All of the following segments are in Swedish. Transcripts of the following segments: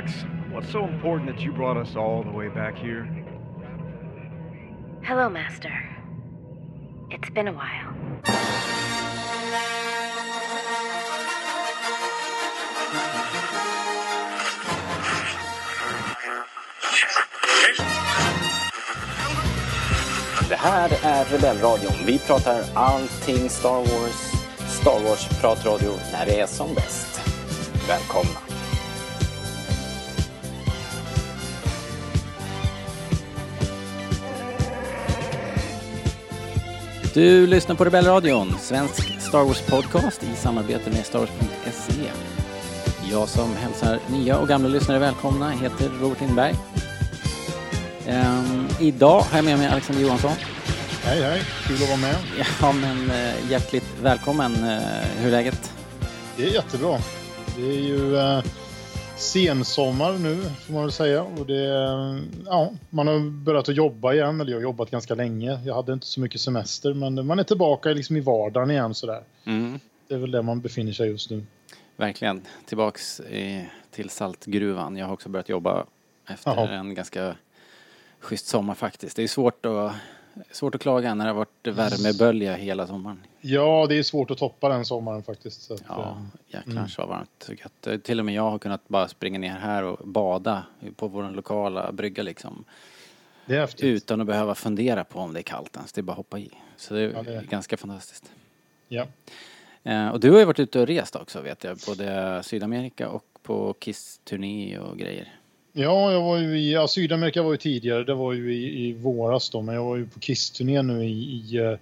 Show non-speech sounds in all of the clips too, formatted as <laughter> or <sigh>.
All right, Rex. What's so important that you brought us all the way back here? Hello, Master. It's been a while. Det här är Rebellradion. Vi pratar allting Star Wars. Star Wars-pratradio när det är som bäst. Välkomna! Du lyssnar på Rebellradion, svensk Star Wars-podcast i samarbete med Star Wars.se. Jag som hälsar nya och gamla lyssnare välkomna heter Robert Lindberg. Ehm, idag har jag med mig Alexander Johansson. Hej, hej. Kul att vara med. Ja, men eh, hjärtligt välkommen. Eh, hur är läget? Det är jättebra. Det är ju eh, sensommar nu, får man väl säga. Och det, ja, man har börjat att jobba igen, eller jag har jobbat ganska länge. Jag hade inte så mycket semester, men man är tillbaka liksom i vardagen igen sådär. Mm, Det är väl där man befinner sig just nu. verkligen. Tillbaks eh, till Saltgruvan. Jag har också börjat jobba efter Jaha. en ganska schysst sommar faktiskt. Det är svårt att, svårt att klaga när det har varit värmebölja hela sommaren. Ja, det är svårt att toppa den sommaren faktiskt. Att, Ja, eh, jäklar så varmt och gött. Till och med jag har kunnat bara springa ner här och bada på vår lokala brygga liksom. det är häftigt. Utan att behöva fundera på om det är kallt ens. Det är bara att hoppa i. Så det är, Ja, det är- ganska fantastiskt. Ja. Eh, och du har ju varit ute och rest också vet jag. Både Sydamerika och på Kiss-turné och grejer. Ja, jag var ju i ja, Sydamerika var ju tidigare. Det var ju i, i våras då, men jag var ju på Kiss-turné nu i, i, eh,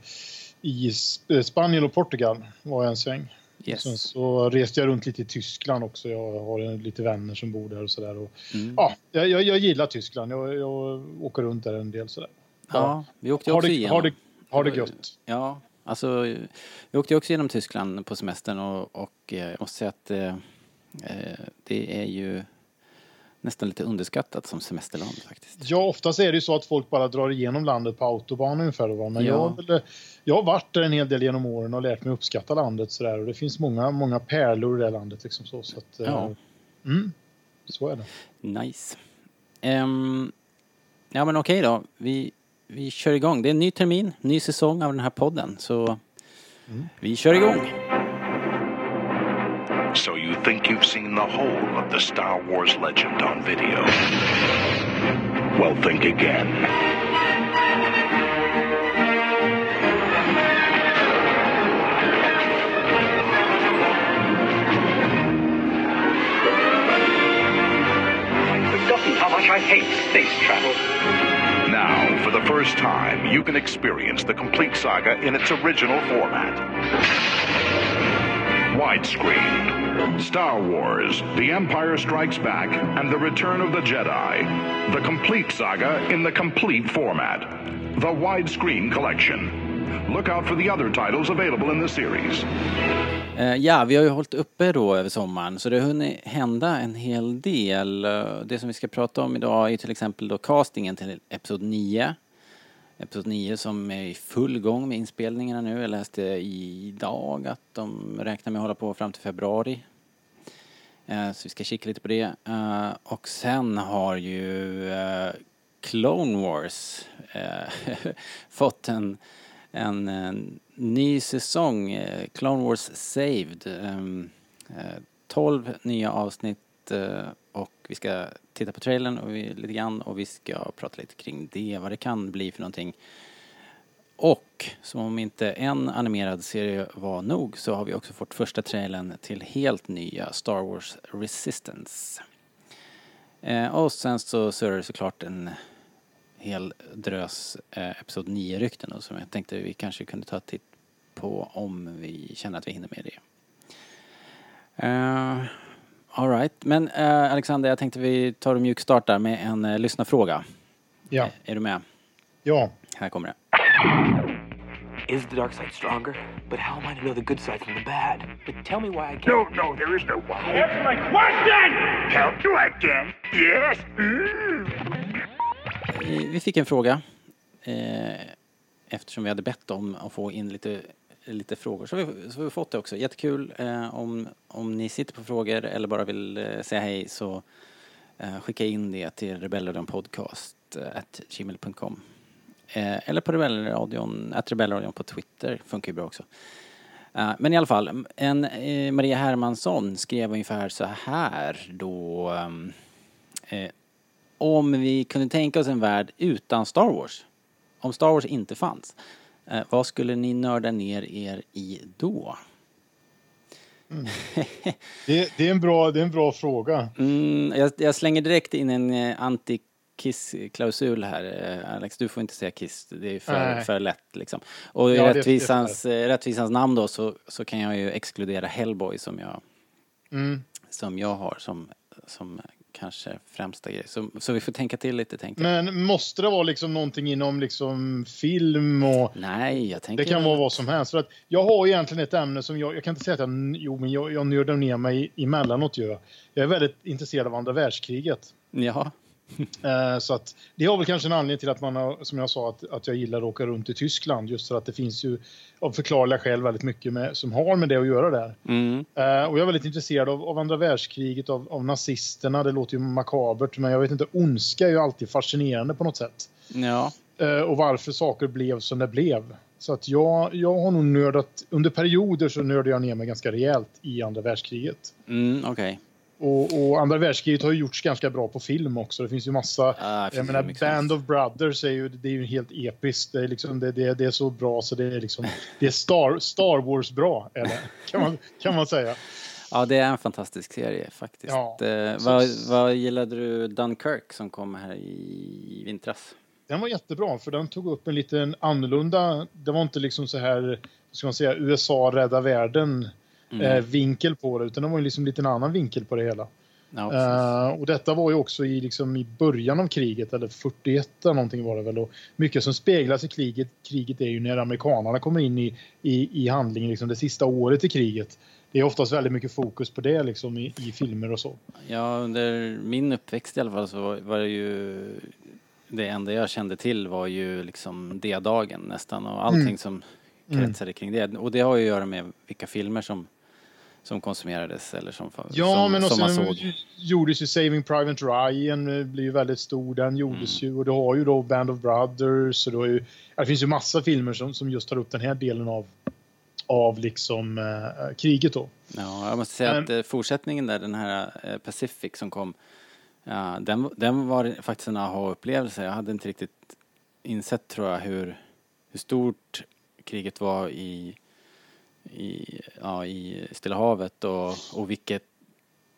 i Sp- Spanien och Portugal var jag en sväng. Yes. Sen så reste jag runt lite i Tyskland också. Jag har en- lite vänner som bor där och sådär. Mm. ja, jag, jag, jag gillar Tyskland. Jag, jag åker runt där en del sådär. Ja, vi åkte Har också det, igenom. har, det, har det gött. Ja, alltså vi åkte också genom Tyskland på semestern och, och eh, jag måste säga att eh, eh, det är ju nästan lite underskattat som semesterland faktiskt. Ja, oftast är det ju så att folk bara drar igenom landet på autobahn ungefär. Va? Men Ja. jag, jag har varit där en hel del genom åren och lärt mig uppskatta landet sådär. Och det finns många, många pärlor i det landet. Liksom så, så att, eh, Ja. mm, så är det. Nice. Ehm, ja men okej då, vi, vi kör igång. Det är en ny termin, ny säsong av den här podden så vi kör igång. Think you've seen the whole of the Star Wars legend on video? Well, think again. I forgotten how much I hate space travel. Now, for the first time, you can experience the complete saga in its original format. Widescreen. Star Wars, The Empire Strikes Back, and The Return of the Jedi. The complete saga in the complete format. The Widescreen Collection. Look out for the other titles available in the series. Eh, ja, vi har ju hållit uppe då över sommaren så det har hunnit hända en hel del. Eh, det som vi ska prata om idag är till exempel då castingen till Episod 9. Episod 9 som är i full gång med inspelningarna nu. Jag läste idag att de räknar med att hålla på fram till februari. Eh, så vi ska kika lite på det. Eh, och sen har ju eh, Clone Wars <laughs> fått en, en, en ny säsong. Clone Wars Saved. Ehm, 12 nya avsnitt och vi ska titta på trailern och vi, lite grann och vi ska prata lite kring det, vad det kan bli för någonting. Och som om inte en animerad serie var nog så har vi också fått första trailern till helt nya Star Wars Resistance. Eh, och sen så surrar det såklart en hel drös eh, Episod 9-rykten då, som jag tänkte vi kanske kunde ta en titt på om vi känner att vi hinner med det. Uh, Alright, men eh, Alexander jag tänkte vi tar och mjukstartar med en uh, lyssnarfråga. Ja. Är du med? ja. Här kommer det. Is the dark side stronger? But how am I to know the good side from the bad? But tell me why I can't. No, no, there is no why. Answer my question! Tell you again. Yes. Mm. Eh, Vi fick en fråga eh, eftersom vi hade bett om att få in lite lite frågor. Så har vi, så har vi fått det också. Jättekul. Eh, om, om ni sitter på frågor eller bara vill eh, säga hej så skicka in det till rebellradion.podcast.gmail.com eh, Eller på rebellradion, att rebellradion på Twitter funkar ju bra också. Eh, men i alla fall, en, eh, Maria Hermansson skrev ungefär så här då ehm, eh, om vi kunde tänka oss en värld utan Star Wars, om Star Wars inte fanns, eh, vad skulle ni nörda ner er i då? <laughs> Det, det, är en bra, det är en bra fråga. Mm, jag, jag slänger direkt in en eh, anti-kiss-klausul här. Eh, Alex, du får inte säga kiss, det är för, Nej. för lätt liksom. Och i Ja, rättvisans, eh, rättvisans namn då så, så kan jag ju exkludera Hellboy som jag, Mm. som jag har som, som kanske främsta grej. Så, så vi får tänka till lite tänker. Men måste det vara liksom någonting inom liksom film och Nej, jag tänker... det kan vara vad som helst. För att jag har egentligen ett ämne som jag, jag kan inte säga att jag, jo men jag, jag nördar ner mig emellanåt gör jag. Är väldigt intresserad av andra världskriget. Jaha. Eh, så att det har väl kanske en anledning till att man har, som jag sa, att, att jag gillar att åka runt i Tyskland. Just för att det finns ju av förklarliga skäl väldigt mycket med, som har med det att göra där. Mm. Eh, och jag är väldigt intresserad av, av andra världskriget, av, av nazisterna. Det låter ju makabert, men jag vet inte, ondska är ju alltid fascinerande på något sätt. Ja. Eh, och varför saker blev som det blev. Så att jag, jag har nog nördat, under perioder så nördade jag ner mig ganska rejält i andra världskriget. Mm, okej. Och, och andra världskriget har ju gjorts ganska bra på film också. Det finns ju massa... Ah, jag menar, Band of Brothers är ju, det är ju helt episkt. Det är, liksom, det, det, det är så bra så det är liksom... Det är Star, Star Wars bra, eller? Kan man, kan man säga. Ja, det är en fantastisk serie faktiskt. Ja. Eh, vad, vad gillade du Dunkirk som kom här i vintras? Den var jättebra för den tog upp en liten annorlunda... Det var inte liksom så här, ska man säga, USA rädda världen Mm. eh, vinkel på det. Utan det var ju liksom lite en annan vinkel på det hela. Ja. Eh, och detta var ju också i, liksom, i början av kriget, eller 41 eller någonting var det väl. Och mycket som speglas i kriget, kriget är ju när amerikanerna kommer in i, i, i handlingen, liksom det sista året i kriget. Det är oftast väldigt mycket fokus på det liksom, i, i filmer och så. Ja, under min uppväxt i alla fall så var- var det ju det enda jag kände till var ju liksom D-dagen nästan och allting Mm. som kretsade kring det. Och det har ju att göra med vilka filmer som, som konsumerades eller som, Ja, som, men som man såg. gjordes ju Saving Private Ryan, eh, blir ju väldigt stor. Den gjordes Mm. ju och du har ju då Band of Brothers och ju, det finns ju massa filmer som, som just tar upp den här delen av, av liksom eh, kriget då. Ja, jag måste säga Men- att eh, fortsättningen där, den här eh, Pacific som kom, ja, den, den var faktiskt en aha-upplevelse. Jag hade inte riktigt insett tror jag hur, hur stort kriget var i, i, ja, i Stilla havet och, och vilket,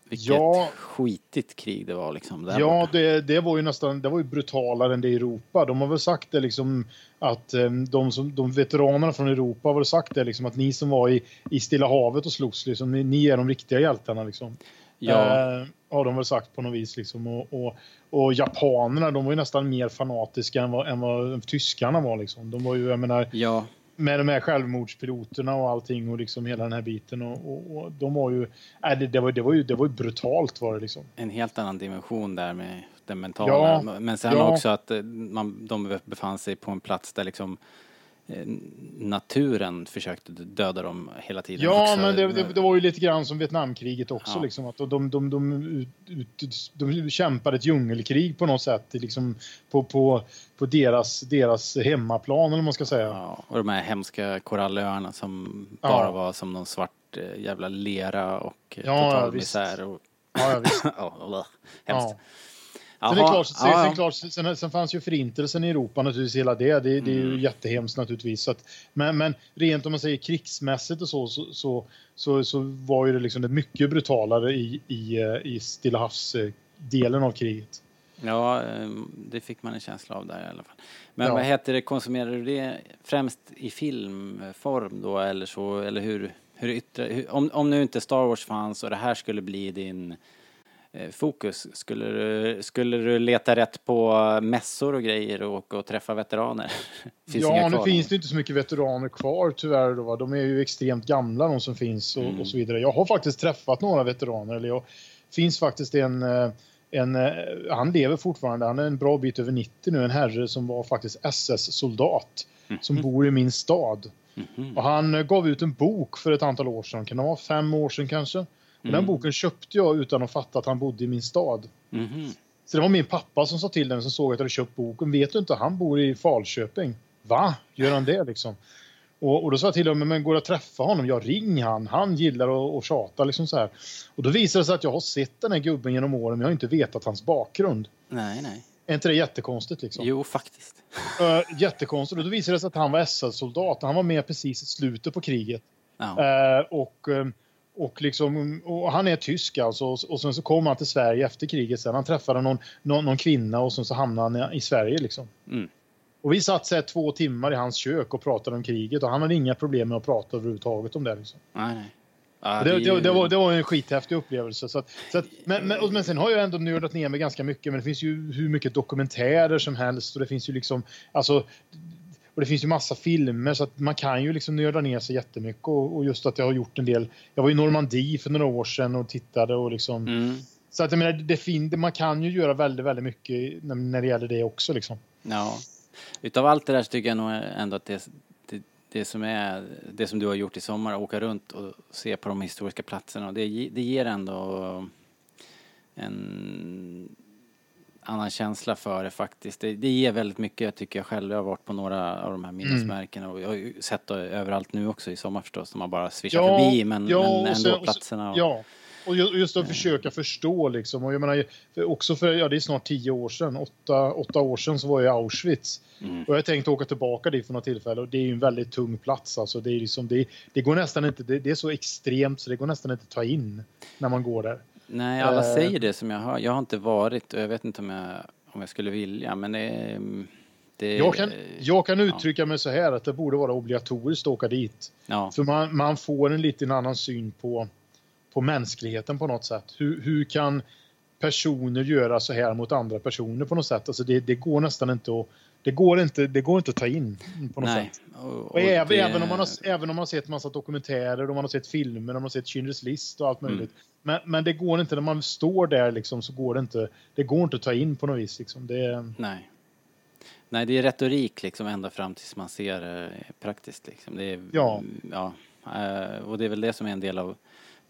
vilket Ja. skitigt krig det var liksom. Ja, det, det var ju nästan det var ju brutalare än det i Europa. De har väl sagt det liksom att eh, de, som, de veteranerna från Europa har väl sagt det liksom att ni som var i, i Stilla havet och slogs, liksom, ni, ni är de riktiga hjältarna liksom. ja, Eh, har de väl sagt på något vis liksom. Och, och, och japanerna, de var ju nästan mer fanatiska än vad, än vad tyskarna var liksom. De var ju, jag menar, ja, med de här självmordspiloterna och allting och liksom hela den här biten och, och, och de var ju, nej, det, det, var, det var ju, det var ju brutalt var det liksom. en helt annan dimension där med den mentala. Ja, Men sen ja. också att eh, man, de befann sig på en plats där liksom naturen försökte döda dem hela tiden. Ja, också. men det, det, det var ju lite grann som Vietnamkriget också. Ja. Liksom, att de, de, de, de, ut, de kämpade ett djungelkrig på något sätt liksom, på, på, på deras, deras hemmaplan, eller man ska säga. Ja, och de här hemska korallöarna som Ja. bara var som någon svart eh, jävla lera och eh, Ja, ja, total visst. misär. Och, Ja, ja, visst. <laughs> ja, bleh, hemskt. Sen, är klart, sen, sen, klart, sen, sen fanns ju förintelsen i Europa naturligtvis, hela det. Det, det är ju Mm. jättehemskt naturligtvis. Att, men, men rent om man säger krigsmässigt och så, så, så, så, så var ju det liksom det mycket brutalare i, i, eh, i Stilla havsdelen av kriget. Ja, eh, det fick man en känsla av där i alla fall. Men Ja. vad heter det, konsumerar du det främst i filmform då eller så, eller hur, hur yttrar, hur, om, om nu inte Star Wars fanns och det här skulle bli din fokus, skulle du, skulle du leta rätt på mässor och grejer och åka och träffa veteraner? <laughs> finns ja, nu finns det inte så mycket veteraner kvar tyvärr. Då, va? De är ju extremt gamla de som finns och, Mm. och så vidare. Jag har faktiskt träffat några veteraner. Eller jag finns faktiskt en, eh, en, eh, han lever fortfarande, han är en bra bit över 90 nu, en herre som var faktiskt SS-soldat. Som bor i min stad. Och han eh, gav ut en bok för ett antal år sedan, kan det vara fem år sedan kanske? Och Den boken köpte jag utan att fatta att han bodde i min stad. Mhm. Så det var min pappa som sa till den som såg att jag hade köpt boken. Vet du inte, han bor i Falköping. Va? Gör han det liksom? Och, och då sa jag till honom, men går det att träffa honom? Ja, ring han. Han gillar att, tjata liksom så här. Och då visade det sig att jag har sett den här gubben genom åren, men jag har inte vetat hans bakgrund. Nej, nej. Är inte det jättekonstigt liksom? Jo, faktiskt. Uh, <laughs> jättekonstigt. Och då visade det sig att han var SS-soldat. Han var med precis i slutet på kriget. Ja. Eh, och, eh, och, liksom, och han är tysk alltså. Och, sen så kom han till Sverige efter kriget. Sen han träffade någon, någon, någon kvinna och sen så hamnade han i Sverige. Liksom. Mm. Och vi satt så här två timmar i hans kök och pratade om kriget. Och han hade inga problem med att prata överhuvudtaget om det. Liksom. Nej, nej. Ja, Det, det, det, var, det var en skithäftig upplevelse. Så att, så att, men, men, men sen har jag ändå nördat ner mig ganska mycket. Men det finns ju hur mycket dokumentärer som helst. Och det finns ju liksom... Alltså, och det finns ju massa filmer så att man kan ju liksom nörda ner sig jättemycket. Och, och just att jag har gjort en del... Jag var i Normandie för några år sedan och tittade och liksom... Mm. Så att jag menar, det fin, man kan ju göra väldigt, väldigt mycket när, när det gäller det också liksom. Ja. Utav allt det där så tycker jag nog ändå att det, det, det som är det som du har gjort i sommar, åka runt och se på de historiska platserna, det, det ger ändå en annan känsla för det faktiskt. Det, det ger väldigt mycket, jag tycker jag själv. Jag har varit på några av de här minnesmärkena och jag har ju sett det överallt nu också i sommar förstås. De har bara svischat förbi men, men och ändå sen- platserna. Och, Ja, och ju- och just att försöka förstå liksom. Och jag menar, också för, ja det är snart tio år sedan, åtta, åtta år sedan så var jag i Auschwitz. Mm. Och jag tänkte åka tillbaka dit för något tillfälle och det är ju en väldigt tung plats alltså. Det är liksom, det, det går nästan inte, det, det är så extremt så det går nästan inte att ta in när man går där. Nej, alla Eh. säger det som jag hör. Jag har inte varit och jag vet inte om jag, om jag skulle vilja men det, det Jag kan, jag kan uttrycka mig så här att det borde vara obligatoriskt att åka dit. Ja, För man, man får en lite annan syn på, på mänskligheten på något sätt. Hur, hur kan personer göra så här mot andra personer på något sätt? Alltså det, det går nästan inte att det går inte, det går inte att ta in på något nej. sätt. Och, Och även, det- även, om man har, även om man har sett massa dokumentärer, och man har sett filmer, och man har sett Schindler's list och allt Mm. möjligt. Men, men det går inte, när man står där liksom, så går det inte, det går inte att ta in på något vis. Liksom. Det, Nej. Nej, det är retorik liksom ända fram tills man ser det praktiskt liksom. Det är, Ja. ja. eh, Och det är väl det som är en del av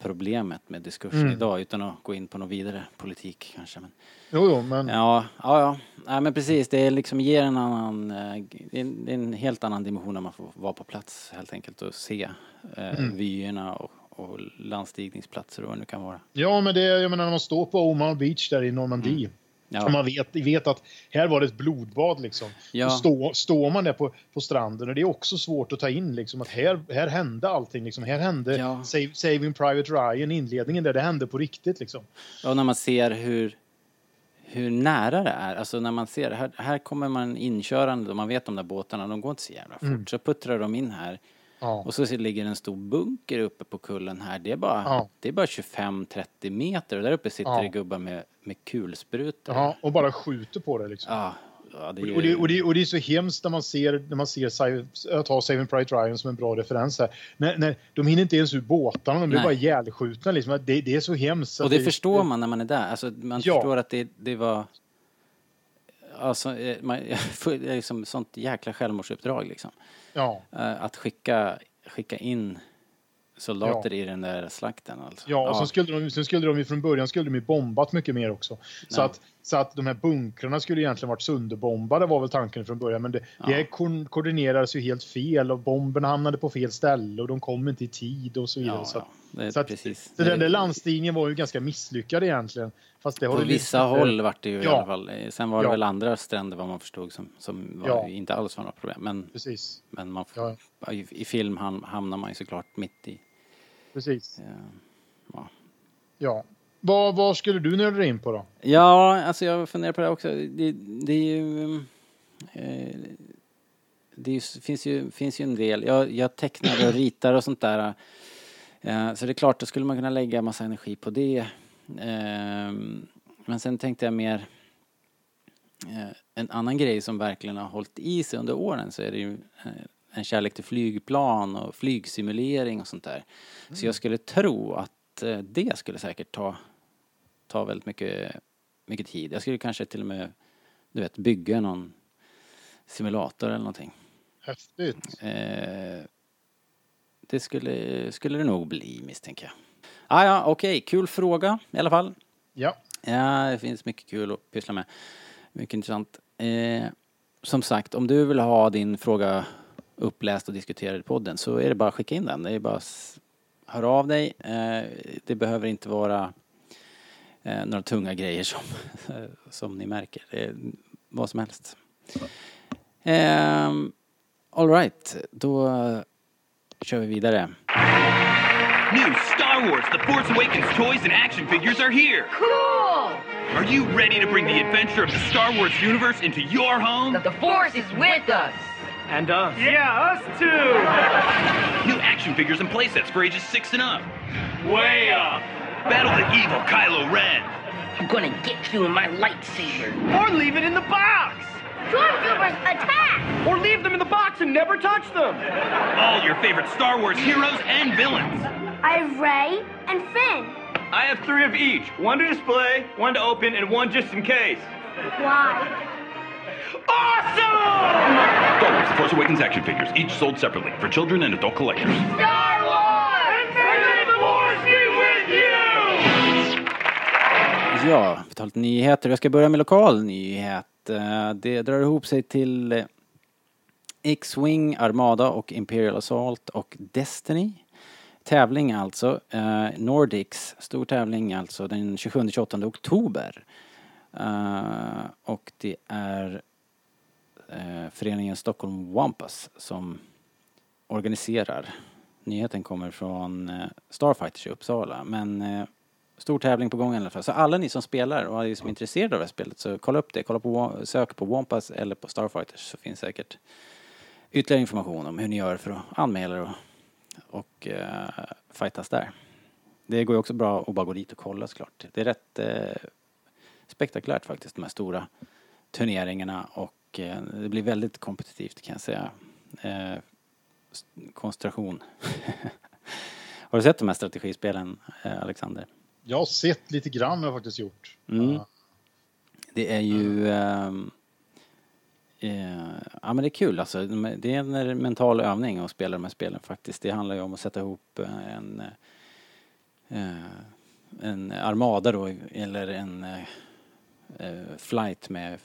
problemet med diskursen Mm. idag utan att gå in på någon vidare politik kanske. Men, jo, jo, men ja, ja, ja. Nej, men precis. Det liksom ger en annan, eh, en, en helt annan dimension när man får vara på plats helt enkelt och se eh, Mm. vyerna och, och landstigningsplatser och vad det nu kan vara. Ja, men det, jag menar när man står på Omaha Beach där i Normandie. Mm. Ja. Man vet, vet att här var det ett blodbad liksom. Ja. Så stå, står man där på, på stranden och det är också svårt att ta in liksom att här, här hände allting liksom. Här hände Ja. Save, Saving Private Ryan, inledningen där, det hände på riktigt liksom. Och när man ser hur, hur nära det är, alltså när man ser, här, här kommer man inkörande och man vet de där båtarna, de går inte så jävla fort. Mm. Så puttrar de in här Ja. och så ligger en stor bunker uppe på kullen här. Det är bara, Ja. det är bara 25-30 meter och där uppe sitter Ja. det gubbar med, med kulsprutor. Jaha, och bara skjuter på det liksom. Ja, ja, det är Och det, och, det, och det är så hemskt när man ser, när man ser jag tar Saving Private Ryan som en bra referens här. När, när, de hinner inte ens ur båtarna, de blir Nej. bara ihjälskjutna. Liksom. Det, det är så hemskt. Och det förstår man när man är där. Alltså, man Ja. förstår att det var... Alltså, eh, man, <laughs> det är liksom sånt jäkla självmordsuppdrag liksom. Ja, Eh, Att skicka, skicka in soldater i den där slakten alltså. ja, och Sen, skulle de, sen skulle de ju från början skulle de ju bombat mycket mer också. Så, Ja. att, så att de här bunkrarna skulle egentligen varit sönderbombade var väl tanken från början. Men det, det här ko- koordinerades ju helt fel och bomberna hamnade på fel ställe och de kom inte i tid och så vidare. Ja, så ja, det, så att, precis. Så den där landstigningen var ju ganska misslyckad egentligen. Fast det På vissa visat- håll vart det ju i Ja. alla fall. Eh, Sen var det Ja. väl andra stränder vad man förstod som, som var Ja. ju inte alls var något problem. Men, Precis, men man, Ja. i, i film ham, hamnar man ju såklart mitt i. precis. eh, ja. Ja. Vad, vad skulle du nörda in på då? Ja, alltså jag funderar på det också. Det, det är ju... Eh, det är finns, ju, finns ju en del. Jag, jag tecknar och ritar och sånt där. Eh, så det är klart, då skulle man kunna lägga massa energi på det. Eh, men sen tänkte jag mer... Eh, en annan grej som verkligen har hållit i sig under åren så är det ju eh, en kärlek till flygplan och flygsimulering och sånt där. Så jag skulle tro att eh, det skulle säkert ta tar väldigt mycket, mycket tid. Jag skulle kanske till och med, du vet, bygga någon simulator eller någonting. Häftigt. Eh, det skulle, skulle det nog bli misstänker jag. Ah, ja, okej, kul fråga i alla fall. Ja. Ja, det finns mycket kul att pyssla med. Mycket intressant. Eh, som sagt, om du vill ha din fråga uppläst och diskuterad i podden så är det bara att skicka in den. Det är bara att höra av dig. Eh, det behöver inte vara eh, några tunga grejer som, <laughs> som ni märker. Är vad som helst. Eh, all right, då kör vi vidare. New Star Wars The Force Awakens toys and action figures are here! Cool! Are you ready to bring the adventure of the Star Wars universe into your home? The Force is with us! And us. Yeah, us too! New action figures and playsets for ages 6 and up. Way up! Battle the evil Kylo Ren. I'm gonna get you in my lightsaber. Or leave it in the box! Stormtroopers, attack! Or leave them in the box and never touch them! All your favorite Star Wars heroes and villains. I have Ray and Finn. I have three of each. One to display, one to open, and one just in case. Why? Awesome! Star Wars The Force Awakens action figures, each sold separately for children and adult collectors. Star Wars! Ja, vi tar lite nyheter. Jag ska börja med lokal nyhet. Eh, det drar ihop sig till eh, X-Wing, Armada och Imperial Assault och Destiny. Tävling alltså. Eh, Nordics, stor tävling alltså den 27-28 oktober. Och det är föreningen Stockholm Wampas som organiserar. Nyheten kommer från Starfighters i Uppsala men stor tävling på gång i alla fall. Så alla ni som spelar och är som är intresserade av det här spelet så kolla upp det. Kolla på, sök på Wampas eller på Starfighters så finns säkert ytterligare information om hur ni gör för att anmäla er och, och uh, fightas där. Det går ju också bra att bara gå dit och kolla såklart. Det är rätt uh, spektakulärt faktiskt de här stora turneringarna och uh, det blir väldigt kompetitivt kan jag säga. Uh, koncentration. <laughs> Har du sett de här strategispelen Alexander? Jag har sett lite grann har jag faktiskt gjort. Mm. Ja. Det är ju... ehm, eh, ja men det är kul alltså. Det är en mental övning att spela de här spelen faktiskt. Det handlar ju om att sätta ihop eh, en, eh, en armada då, eller en eh, flight med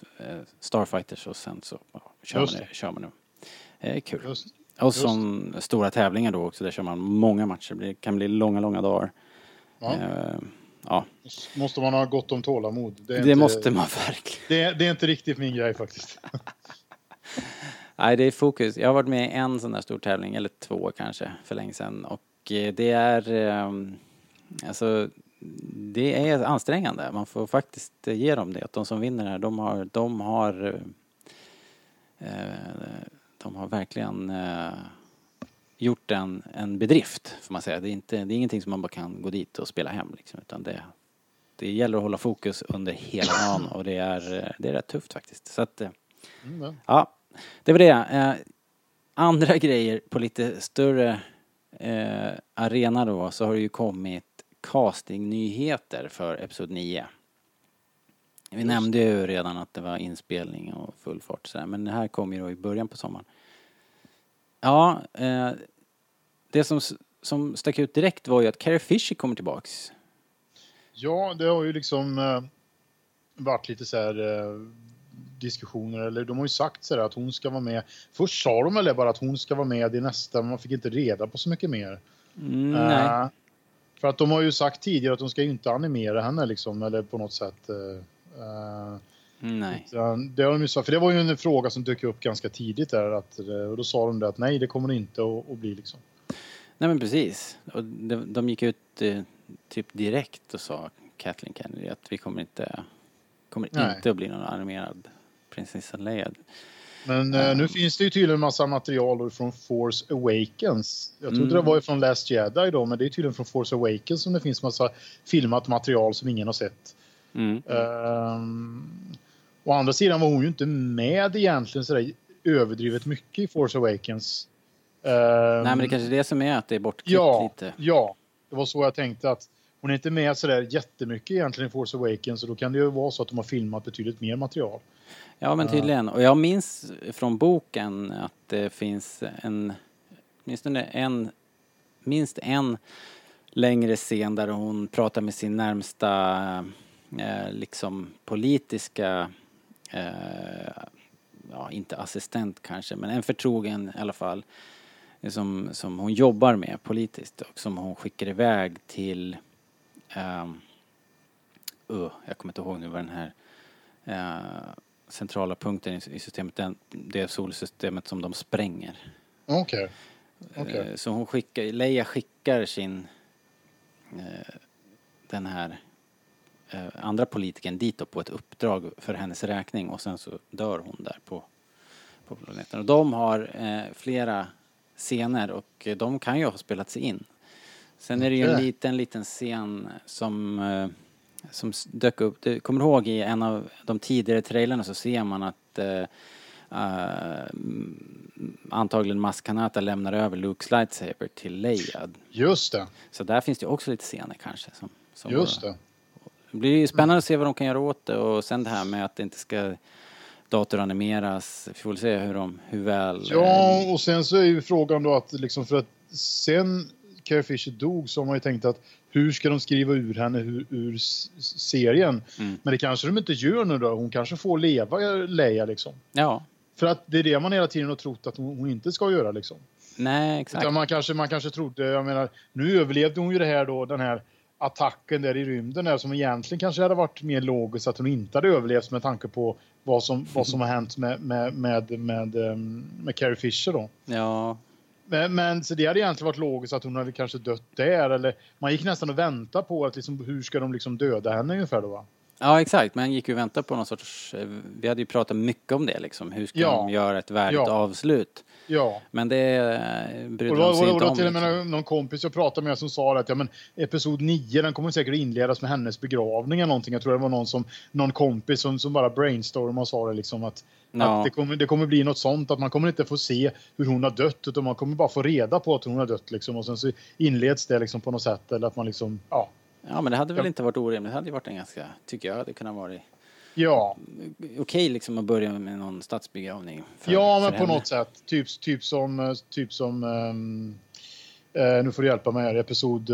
Starfighters och sen så ja, kör, man, det- kör man det. Det är kul. Just, Och som stora tävlingar då också, där kör man många matcher. Det kan bli långa, långa dagar. Ja. Eh, ja, Måste man ha gott om tålamod. är det inte, måste man verkligen. Det, det är inte riktigt min grej faktiskt. <laughs> Nej, det är fokus. Jag har varit med i en sån där stor tävling, eller två kanske, för länge sedan. Och eh, det är... ehm, Alltså, det är ansträngande. Man får faktiskt eh, ge dem det. Att de som vinner här, de har... De har, de har verkligen gjort en, en bedrift, får man säga. Det är, inte, det är ingenting som man bara kan gå dit och spela hem, liksom, utan det, det gäller att hålla fokus under hela dagen och det är, det är rätt tufft faktiskt. Så att, eh, Mm, ja. Det var det. Eh, andra <laughs> grejer på lite större eh, arena då så har det ju kommit castingnyheter för Episod 9. Vi nämnde ju redan att det var inspelning och full fart sådär, men det här kom ju då i början på sommaren. Ja, eh, det som, som stack ut direkt var ju att Carrie Fisher kommer tillbaks. Ja, det har ju liksom eh, varit lite så här eh, diskussioner, eller de har ju sagt så här att hon ska vara med. Först sa de väl bara att hon ska vara med i nästa, men man fick inte reda på så mycket mer. Mm, nej. Eh, för att de har ju sagt tidigare att de ska ju inte animera henne liksom, eller på något sätt. eh, nej. det har de ju sagt, för det var ju en fråga som dök upp ganska tidigt där, att, eh, och då sa de det att nej, det kommer det inte att, att bli liksom. Nej men precis. Och de, de gick ut eh, typ direkt och sa Kathleen Kennedy att vi kommer inte, kommer Nej. inte att bli någon animerad prinsessan Leia. Men eh, nu finns det ju tydligen massa material från Force Awakens. Jag trodde Mm. det var från Last Jedi då, men det är tydligen från Force Awakens som det finns massa filmat material som ingen har sett. Mm. Um, å andra sidan var hon ju inte med egentligen sådär överdrivet mycket i Force Awakens. Ehm, Nej men det kanske är det som är att det är bortklippt ja, lite. ja, det var så jag tänkte att hon är inte med sådär jättemycket egentligen i Force Awakens och då kan det ju vara så att de har filmat betydligt mer material. Ja men tydligen. Och jag minns från boken att det finns en, åtminstone en minst en längre scen där hon pratar med sin närmsta eh, liksom politiska ja, inte assistent kanske, men en förtrogen i alla fall. Som, som hon jobbar med politiskt och som hon skickar iväg till um, uh, jag kommer inte ihåg nu vad den här uh, centrala punkten i, i systemet, den, det solsystemet som de spränger. Okej. Okay. Uh, så hon skickar, Leia skickar sin uh, den här andra politikern dit då på ett uppdrag för hennes räkning och sen så dör hon där på, på planeten. Och de har flera scener och de kan ju ha spelats in. Sen är det ju en liten, liten scen som, eh, som dök upp. Du kommer ihåg i en av de tidigare trailerna så ser man att uh, antagligen Maskanata lämnar över Lukes lightsaber till Leia. Just det. Så där finns det också lite scener kanske. Som, som Just det. Det blir spännande att se vad de kan göra åt det och sen det här med att det inte ska datoranimeras. Vi får väl se hur, de, hur väl... Ja, och sen så är ju frågan då att liksom för att sen Carrie Fisher dog så har man ju tänkt att hur ska de skriva ur henne ur, ur serien? Mm. Men det kanske de inte gör nu då. Hon kanske får leva Leia liksom. Ja. För att det är det man hela tiden har trott att hon, hon inte ska göra liksom. Nej, exakt. Utan man kanske, man kanske trodde, jag menar, nu överlevde hon ju det här då, den här attacken där i rymden där som egentligen kanske hade varit mer logiskt att hon inte hade överlevt med tanke på vad som, vad som har hänt med, med, med, med, ehm, med Carrie Fisher då. Ja. Men, men så det hade egentligen varit logiskt att hon hade kanske dött där eller man gick nästan och väntade på att liksom, hur ska de liksom döda henne ungefär då va? Ja exakt, men gick ju och väntade på någon sorts, eh, vi hade ju pratat mycket om det liksom, hur ska ja. de göra ett värdigt ja. avslut? Ja. Men det eh, brydde de sig inte om. till och med liksom. någon kompis jag pratade med som sa att ja, men episod 9 den kommer säkert inledas med hennes begravning eller någonting. Jag tror det var någon, som, någon kompis som, som bara brainstormade och sa det liksom att, ja. att det, kommer, det kommer bli något sånt att man kommer inte få se hur hon har dött utan man kommer bara få reda på att hon har dött liksom och sen så inleds det liksom på något sätt eller att man liksom, ja. Ja men det hade väl inte varit orimligt. Det hade ju varit en ganska, tycker jag, det kunde ha varit Ja. Okej okay, liksom att börja med någon stadsbegravning. För, ja, men på henne. något sätt. Typ, typ som, eh, typ som um, uh, nu får du hjälpa mig här, episod 3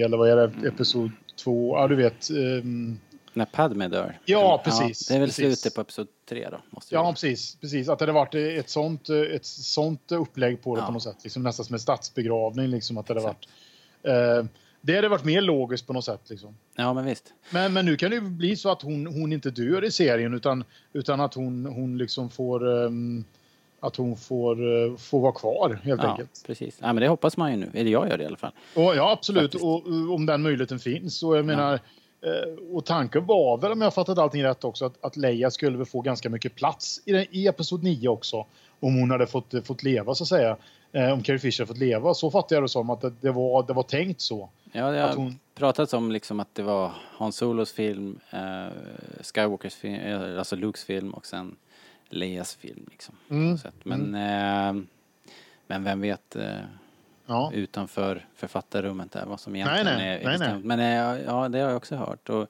uh, eller vad är det, mm. episod 2, ja du vet. Um, när Padme dör? Ja, precis. Ja, det är väl precis. slutet på episod 3 då? Måste ja, precis, precis. Att det hade varit ett sånt, ett sånt upplägg på det ja. på något sätt. Liksom nästan som en stadsbegravning. Liksom, att det hade varit, uh, det hade varit mer logiskt på något sätt. Liksom. Ja, men visst. Men, men nu kan det ju bli så att hon, hon inte dör i serien utan, utan att hon, hon liksom får... Um, att hon får, uh, får vara kvar helt ja, enkelt. Precis. Ja, men det hoppas man ju nu. Eller jag gör det i alla fall. Och, ja, absolut. Och, och, om den möjligheten finns. Och jag menar... Uh, och tanken var väl, om jag fattat allting rätt också, att, att Leia skulle få ganska mycket plats i, den, i Episod 9 också. Om hon hade fått, fått leva, så att säga. Uh, om Carrie Fisher fått leva. Så fattar jag det som, att det, det, var, det var tänkt så. Ja, det har hon... pratats om liksom att det var Hans Solos film, eh, Skywalkers film, eh, alltså Lukes film och sen Leias film. Liksom, mm. Men, mm. eh, men vem vet eh, ja. utanför författarrummet där vad som egentligen nej, nej. är bestämt. Men eh, ja, det har jag också hört. Och,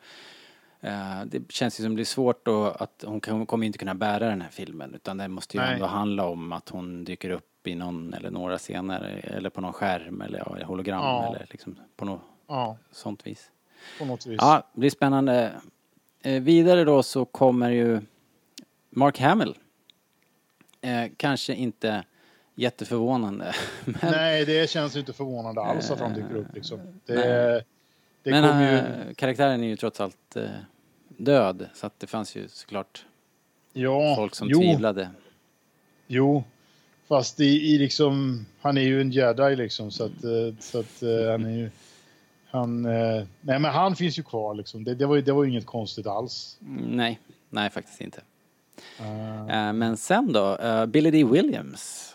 eh, det känns ju som det blir svårt då att hon kommer inte kunna bära den här filmen utan det måste ju nej. ändå handla om att hon dyker upp i någon eller några scener eller på någon skärm eller ja, hologram ja. eller liksom på något ja. sånt vis. På något vis. Ja, det blir spännande. Eh, vidare då så kommer ju Mark Hamill. Eh, kanske inte jätteförvånande. <laughs> Men, Nej, det känns inte förvånande alls att han dyker upp liksom. Det, det men ju... Eh, karaktären är ju trots allt eh, död så att det fanns ju såklart ja, folk som jo. tvivlade. Jo, Fast i, i liksom, han är ju en jedi liksom så att, eh, så att eh, han är ju, han, eh, nej men han finns ju kvar liksom. Det, det var det var inget konstigt alls. Nej, nej faktiskt inte. Uh. Men sen då, Billy D. Williams.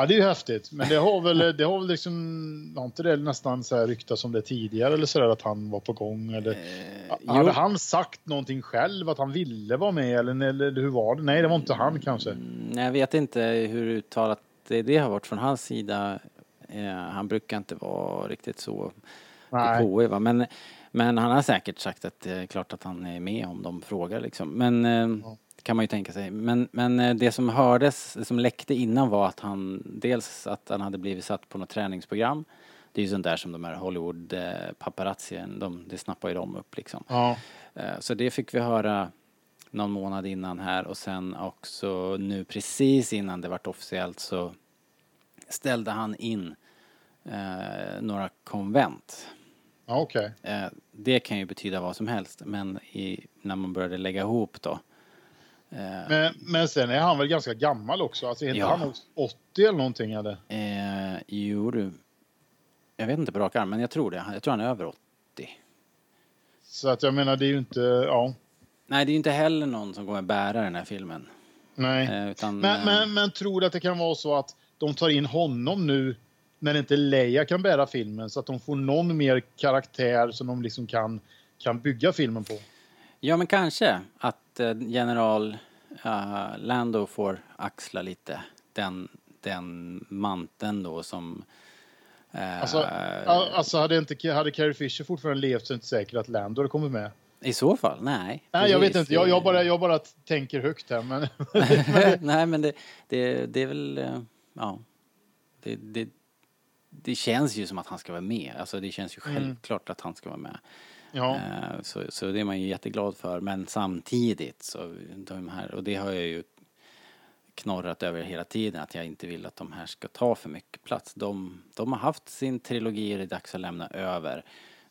Ja, det är ju häftigt. Men det har väl, det har väl liksom, har inte det nästan så här ryktats om det tidigare eller så där att han var på gång? Eller, eh, hade han sagt någonting själv att han ville vara med eller, eller hur var det? Nej, det var inte han kanske. Mm, jag vet inte hur uttalat det, det har varit från hans sida. Eh, han brukar inte vara riktigt så på KI, va? Men, Men han har säkert sagt att det är klart att han är med om de frågar liksom. Men eh, det kan man ju tänka sig. Men, men eh, det som hördes, som läckte innan var att han dels att han hade blivit satt på något träningsprogram. Det är ju sånt där som de här Hollywood paparazzien, de, det snappar ju de upp liksom. Ja. Eh, Så det fick vi höra någon månad innan här och sen också nu precis innan det vart officiellt så ställde han in eh, några konvent. Ja, okej. Eh, det kan ju betyda vad som helst men i, när man började lägga ihop då. Eh, Men, men sen är han väl ganska gammal också? Alltså är inte Ja. han 80 eller någonting eller? eh, jo du, jag vet inte på rak arm men jag tror det. Jag tror han är över 80. Så att jag menar det är ju inte, ja. Nej det är ju inte heller någon som kommer bära den här filmen. Nej. Eh, utan, Men, eh, men, men tror du att det kan vara så att de tar in honom nu när inte Leia kan bära filmen så att de får någon mer karaktär som de liksom kan, kan bygga filmen på? Ja, men kanske att eh, general eh, Lando får axla lite den, den manteln då som... eh, Alltså, alltså hade, inte, hade Carrie Fisher fortfarande levt så är det inte säkert att Lando hade kommit med. I så fall, nej. Nej, jag vet inte. Jag, jag, bara, jag bara tänker högt här. Men, <laughs> nej, men det, det, det är väl... Ja. Det, det, det känns ju som att han ska vara med. Alltså det känns ju Mm. självklart att han ska vara med. Ja. Eh, Så, så det är man ju jätteglad för. Men samtidigt så, de här, och det har jag ju knorrat över hela tiden, att jag inte vill att de här ska ta för mycket plats. De, de har haft sin trilogi, det är dags att lämna över.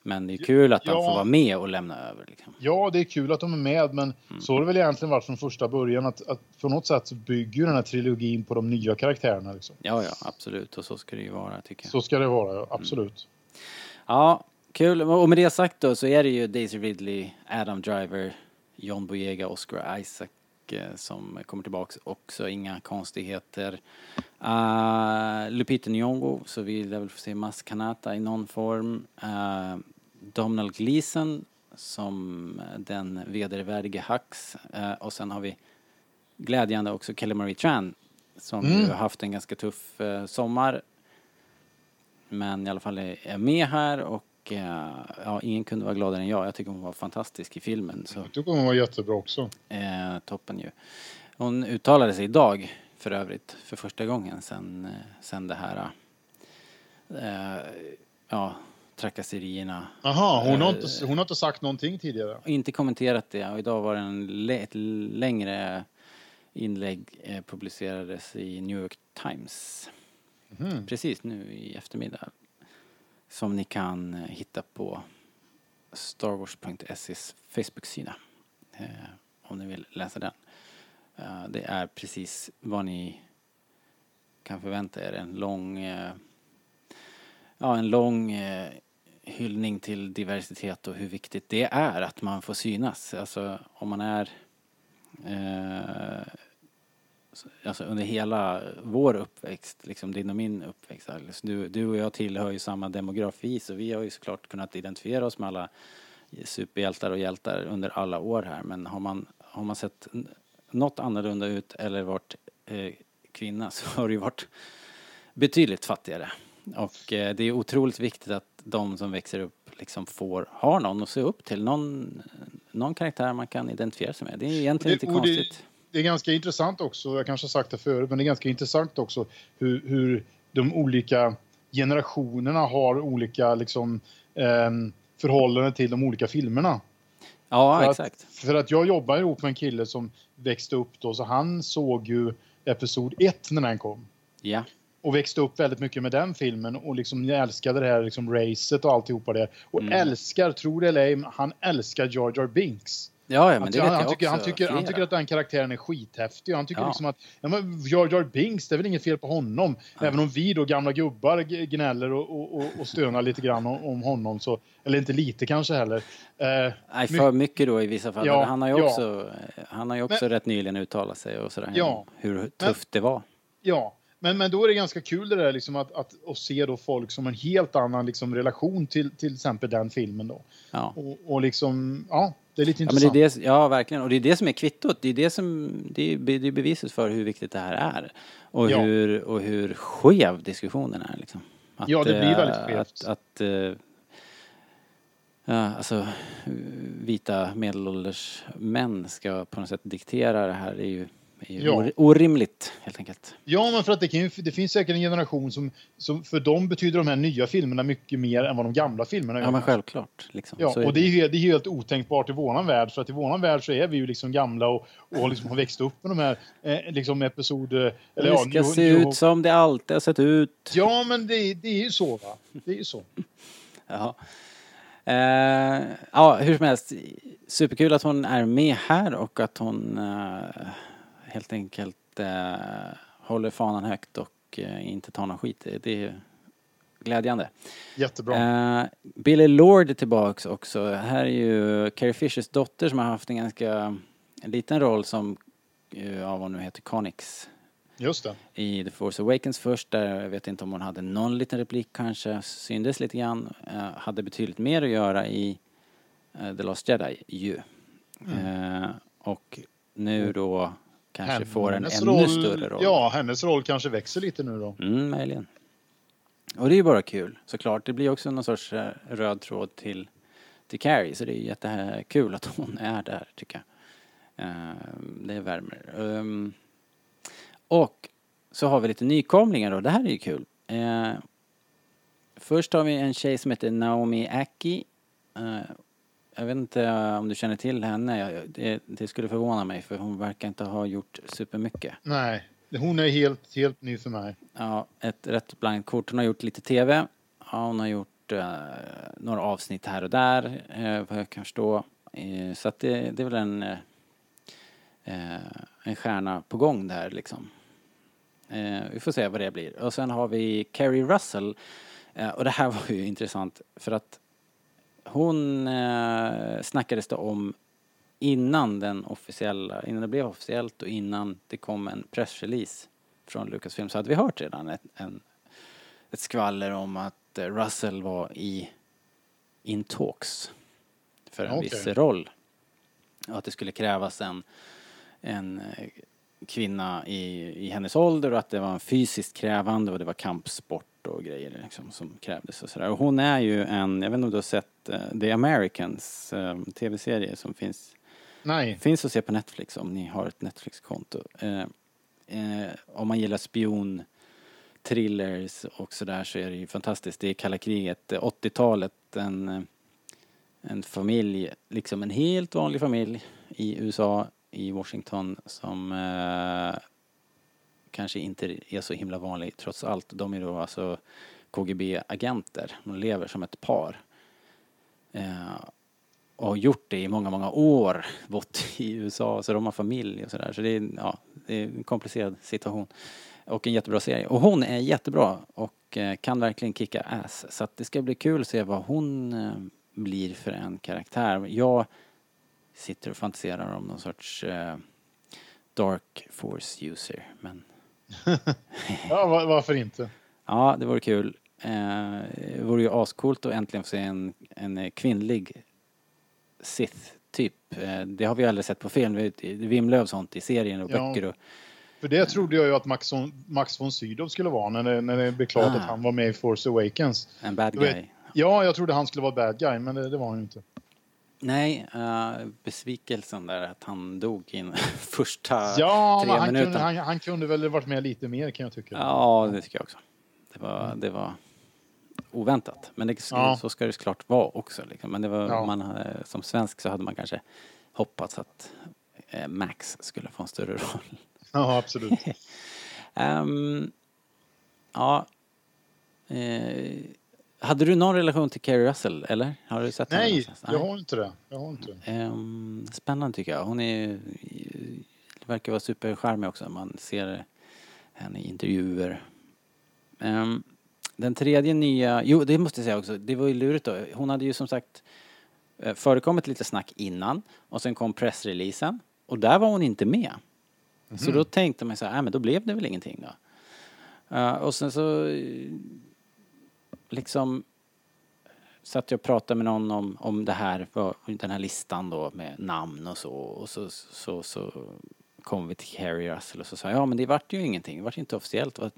Men det är kul att de Ja. får vara med och lämna över. Liksom. ja, det är kul att de är med, men Mm. så har det väl egentligen varit från första början. Att, att på något sätt bygger den här trilogin på de nya karaktärerna. Liksom. Ja, ja, absolut. Och så ska det ju vara, tycker jag. Så ska det vara, ja, absolut. Ja, kul. Och med det sagt då så är det ju Daisy Ridley, Adam Driver, John Boyega, Oscar Isaac eh, som kommer tillbaks också. Inga konstigheter. Uh, Lupita Nyong'o, så vi lär väl få se Mas Kanata i någon form. Uh, Domhnall Gleeson som den vedervärdige Hux. Eh, och sen har vi glädjande också Kelly Marie Tran som Mm. har haft en ganska tuff eh, sommar men i alla fall är med här och eh, ja, ingen kunde vara gladare än jag. Jag tycker hon var fantastisk i filmen. Så, Jag tycker hon var jättebra också. eh, toppen ju. Hon uttalade sig idag för övrigt för första gången sen, eh, sen det här eh, ja, trakasserierna. Aha, hon har, Eh, inte, hon har inte sagt någonting tidigare. Inte kommenterat det och idag var det en ett längre inlägg eh, publicerades i New York Times. Mhm. Precis nu i eftermiddag. Som ni kan eh, hitta på starwars.ses Facebook-sida. Eh, om ni vill läsa den. Eh, det är precis vad ni kan förvänta er. En lång, eh, ja, en lång eh, hyllning till diversitet och hur viktigt det är att man får synas. Alltså om man är eh, alltså under hela vår uppväxt, liksom din och min uppväxt Alice. Du, du och jag tillhör ju samma demografi så vi har ju såklart kunnat identifiera oss med alla superhjältar och hjältar under alla år här men har man, har man sett något annorlunda ut eller varit eh, kvinna så har det ju varit betydligt fattigare. Och eh, det är otroligt viktigt att de som växer upp liksom får, har någon att se upp till, någon, någon karaktär man kan identifiera sig med. Det är egentligen Det- inte konstigt. Det är ganska intressant också, jag kanske har sagt det förut, men det är ganska intressant också hur, hur de olika generationerna har olika liksom, ehm, förhållanden till de olika filmerna. Ja, för exakt. Att, för att jag jobbar ihop med en kille som växte upp då, så han såg ju Episod 1 när den kom. Ja. Och växte upp väldigt mycket med den filmen och liksom älskade det här liksom racet och alltihopa det. Och Mm. älskar, tror det eller ej, han älskar Jar Jar Binks. Ja, ja, men Han, det ty- vet han, jag tycker, han, också, tycker, han tycker att den karaktären är skithäftig. Han tycker Ja. liksom att ja, men Jar Jar Binks, det är väl inget fel på honom. Även om vi då gamla gubbar gnäller och, och, och, stönar lite grann om, om honom. Så, eller inte lite kanske heller. Eh, Nej, för mycket då i vissa fall. Ja, Men han har ju ja. också, han har ju också Men- rätt nyligen uttalat sig och sådär. Ja. Hur tufft det var. Ja, men, men då är det ganska kul det där liksom att, att, att se då folk som en helt annan liksom relation till till exempel den filmen då. Ja. Och, och liksom, ja, det är lite Ja, men det intressant. är det, ja, verkligen. Och det är det som är kvittot. Det är det som, det är, det är beviset för hur viktigt det här är. Och, Ja. hur, och hur skev diskussionen är liksom. Att, Ja, det blir eh, väldigt skevt. Att, att, eh, Ja, alltså vita medelålders män ska på något sätt diktera det här är ju, är ju Ja. or- orimligt helt enkelt. Ja, men för att det, kan ju, det finns säkert en generation som, som... För dem betyder de här nya filmerna mycket mer än vad de gamla filmerna Ja gör. men självklart. Liksom. Ja, Så är och det är, helt, det är helt otänkbart i våran värld. För att i våran värld så är vi ju liksom gamla och, och liksom har växt upp med de här eh, liksom episoder... det ja, ska New- se ut som det alltid har sett ut. Ja, men det, det är ju så va. Det är ju så. <laughs> Jaha. Eh, ja, hur som helst. Superkul att hon är med här och att hon eh, helt enkelt eh, håller fanan högt och eh, inte tar någon skit. Det- är glädjande. Jättebra. Eh, Billy Lord är tillbaks också. Här är ju Carrie Fishers dotter som har haft en ganska en liten roll som, eh, ja vad hon nu heter, Conix Just det. i The Force Awakens först. Där jag vet inte om hon hade någon liten replik kanske, syndes lite grann. Eh, hade betydligt mer att göra i eh, The Lost Jedi ju. Eh, och nu då kanske får en Hennes ännu större roll. Ja, hennes roll kanske växer lite nu då. Mm, möjligen. Och det är ju bara kul såklart. Det blir också någon sorts eh, röd tråd till, till Carrie. Så det är jättekul att hon är där tycker jag. Eh, det värmer. Um, och så har vi lite nykomlingar då. Det här är ju kul. Eh, först har vi en tjej som heter Naomi Aki. Eh, jag vet inte om du känner till henne. Det, det skulle förvåna mig för hon verkar inte ha gjort supermycket. Nej, hon är helt, helt ny för mig. Ja, ett rätt blankt kort. Hon har gjort lite TV. Ja, hon har gjort eh, några avsnitt här och där, eh, vad jag kan förstå. Eh, så att det, det är väl en, eh, eh, en stjärna på gång där liksom. Eh, vi får se vad det blir. Och sen har vi Carrie Russell. Eh, och det här <laughs> var ju intressant för att hon eh, snackades det om innan den officiella, innan det blev officiellt och innan det kom en pressrelease från Lucasfilm så hade vi hört redan ett, en, ett skvaller om att eh, Russell var i in talks för en Okej. viss roll. Och att det skulle krävas en, en eh, kvinna i, i hennes ålder och att det var en fysiskt krävande och det var kampsport och grejer liksom som krävdes och sådär. Och hon är ju en, jag vet inte om du har sett eh, The Americans eh, tv-serie som finns Nej. Finns att se på Netflix om ni har ett Netflix-konto. Eh, om man gillar spion thrillers och sådär så är det ju fantastiskt. Det är kalla kriget, eh, 80-talet, en, en familj, liksom en helt vanlig familj i USA, i Washington som kanske inte är så himla vanlig trots allt. De är då alltså KGB-agenter. De lever som ett par. Eh, och har gjort det i många, många år, bott i USA, så de har familj och sådär. Så det är, ja, det är en komplicerad situation. Och en jättebra serie. Och hon är jättebra och eh, kan verkligen kicka ass. Så att det ska bli kul att se vad hon eh, blir för en karaktär. Jag sitter och fantiserar om någon sorts eh, Dark Force user. Men Ja, va- varför inte? ja, det vore kul. Eh, det vore ju ascoolt att äntligen få se en, en eh, kvinnlig Sith-typ. Eh, det har vi aldrig sett på film. Det vimlar av sånt i serien och Ja. böcker och För det trodde jag ju att Max von, Max von Sydow skulle vara när det, när det blev klart Ah. att han var med i Force Awakens. en bad Du vet- guy. Ja, jag trodde han skulle vara bad guy, men det, det var han ju inte. Nej, eh, besvikelsen där att han dog i <laughs> första Ja, tre han minuterna. kunde, han, han kunde väl varit med lite mer kan jag tycka. Ja, det tycker jag också. Det var, det var oväntat. Men det, Ja. så ska det såklart vara också. Liksom. Men det var, Ja. man, hade- som svensk så hade man kanske hoppats att eh, Max skulle få en större <laughs> roll. Ja, absolut. <laughs> Ehm, ja. Eh, hade du någon relation till Kerry Russell, eller? Har du sett henne Nej, någonstans? jag har inte det. Jag har inte det. Ehm, spännande tycker jag. Hon är, verkar vara supercharmig också. Man ser henne i intervjuer. Ehm, den tredje nya, jo det måste jag säga också, det var ju lurigt då. Hon hade ju som sagt eh, förekommit lite snack innan och sen kom pressreleasen och där var hon inte med. Så då tänkte man så här, äh, men då blev det väl ingenting då. Eh, och sen så liksom satt jag och pratade med någon om, om det här, den här listan då med namn och så och så, så, så kom vi till Carrie Russell och så sa jag, ja men det vart ju ingenting, det vart ju inte officiellt. Och,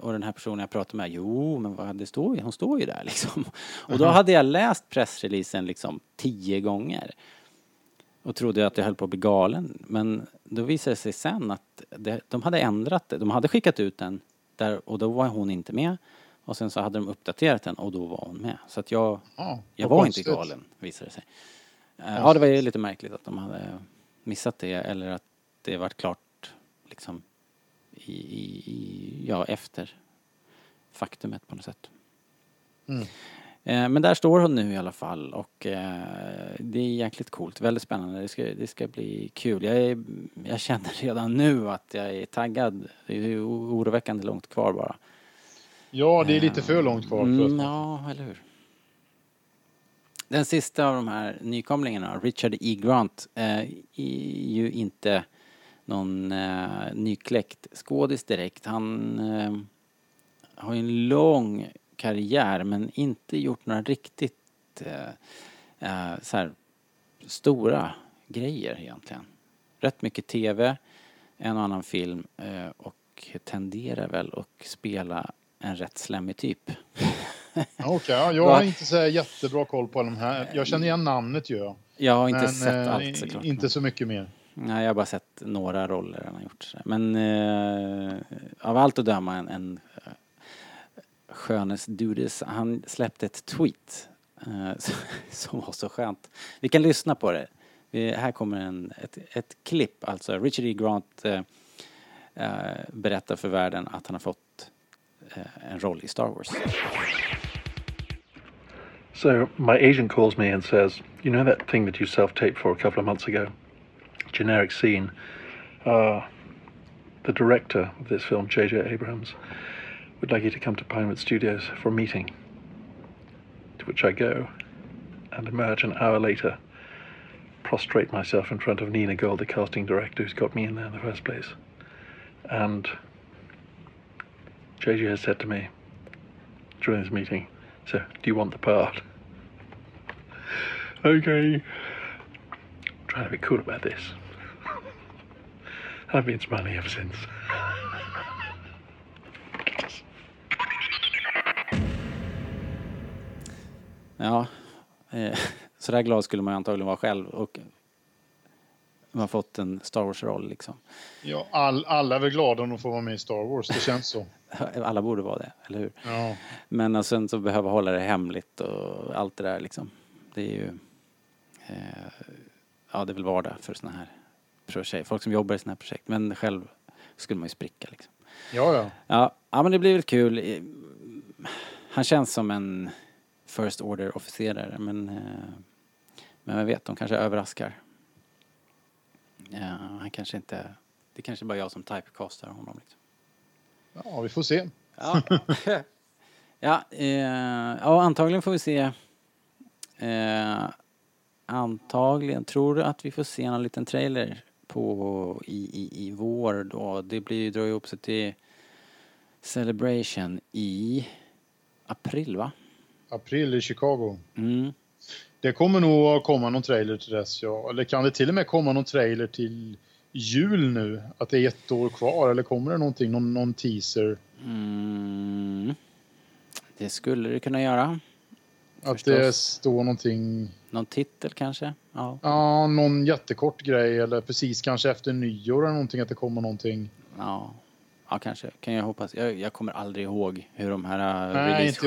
och den här personen jag pratade med, jo men vad, det står ju, hon står ju där liksom. <laughs> Och då Mhm. hade jag läst pressreleasen liksom tio gånger. Och trodde att jag höll på att bli galen. Men då visade det sig sen att det, de hade ändrat det. De hade skickat ut den där och då var hon inte med. Och sen så hade de uppdaterat den och då var hon med. Så att jag, Ja, jag var konstigt. inte galen visade det sig. Eh, Ja, det var ju lite märkligt att de hade missat det eller att det vart klart liksom i, i, i, ja, efter faktumet på något sätt. Mm. Eh, Men där står hon nu i alla fall och eh, det är jäkligt coolt, väldigt spännande. Det ska, det ska bli kul. Jag, är, jag känner redan nu att jag är taggad. Det är oroväckande långt kvar bara. Ja, det är lite för långt kvar. Mm, ja, eller hur. Den sista av de här nykomlingarna, Richard E. Grant, eh, är ju inte någon eh, nykläckt skådis direkt. Han eh, har ju en lång karriär men inte gjort några riktigt eh, eh, så här stora grejer egentligen. Rätt mycket TV, en och annan film eh, och tenderar väl att spela en rätt slemmig typ. Okej, ja, jag <laughs> har inte så jättebra koll på de här. Jag känner igen namnet gör jag. Jag har inte Men, sett eh, allt såklart. Inte så mycket mer. Nej, jag har bara sett några roller han har gjort. Men eh, av allt att döma en, en eh, skönes dudes. Han släppte ett tweet eh, <laughs> som var så skönt. Vi kan lyssna på det. Vi, här kommer en, ett, ett klipp, alltså Richard E. Grant eh, berättar för världen att han har fått en roll i Star Wars. So my agent calls me and says, "You know that thing that you self-taped for a couple of months ago, generic scene. Uh, the director of this film, J.J. Abrams, would like you to come to Pinewood Studios for a meeting." To which I go, and emerge an hour later, prostrate myself in front of Nina Gold, the casting director who's got me in there in the first place, and JJ has said to me during this meeting, so do you want the part? <laughs> okay. trying to be cool about this. I've been smiling ever since. Ja, eh, så där glad skulle man ju antagligen vara själv och man har fått en Star Wars-roll liksom. Ja, all, alla är väl glada om de får vara med i Star Wars, det känns så. <laughs> Alla borde vara det, eller hur? Ja. Men sen så behöva hålla det hemligt och allt det där liksom. Det är ju... Eh, ja, det är väl vardag för såna här projekt. Folk som jobbar i såna här projekt. Men själv skulle man ju spricka liksom. Ja, ja. Ja, ja men det blir väl kul. Han känns som en First Order-officerare men... Eh, men vem vet, de kanske överraskar. Ja, han kanske inte... Det kanske bara jag som typecastar honom liksom. Ja, vi får se. Ja. <laughs> ja, eh, ja, antagligen får vi se. Eh, antagligen. Tror du att vi får se någon liten trailer på i, i, i vår då? Det blir drar ju ihop sig till Celebration i april va? April i Chicago. Mm. Det kommer nog att komma någon trailer till dess, ja. Eller kan det till och med komma någon trailer till jul nu? Att det är ett år kvar? Eller kommer det någonting, någon, någon teaser? Mm. Det skulle det kunna göra. Att det Förstås. står någonting... Någon titel kanske? Ja. Ja, någon jättekort grej eller precis kanske efter nyår eller någonting att det kommer någonting. Ja, ja kanske. Kan jag hoppas. Jag, jag kommer aldrig ihåg hur de här äh, Nej, inte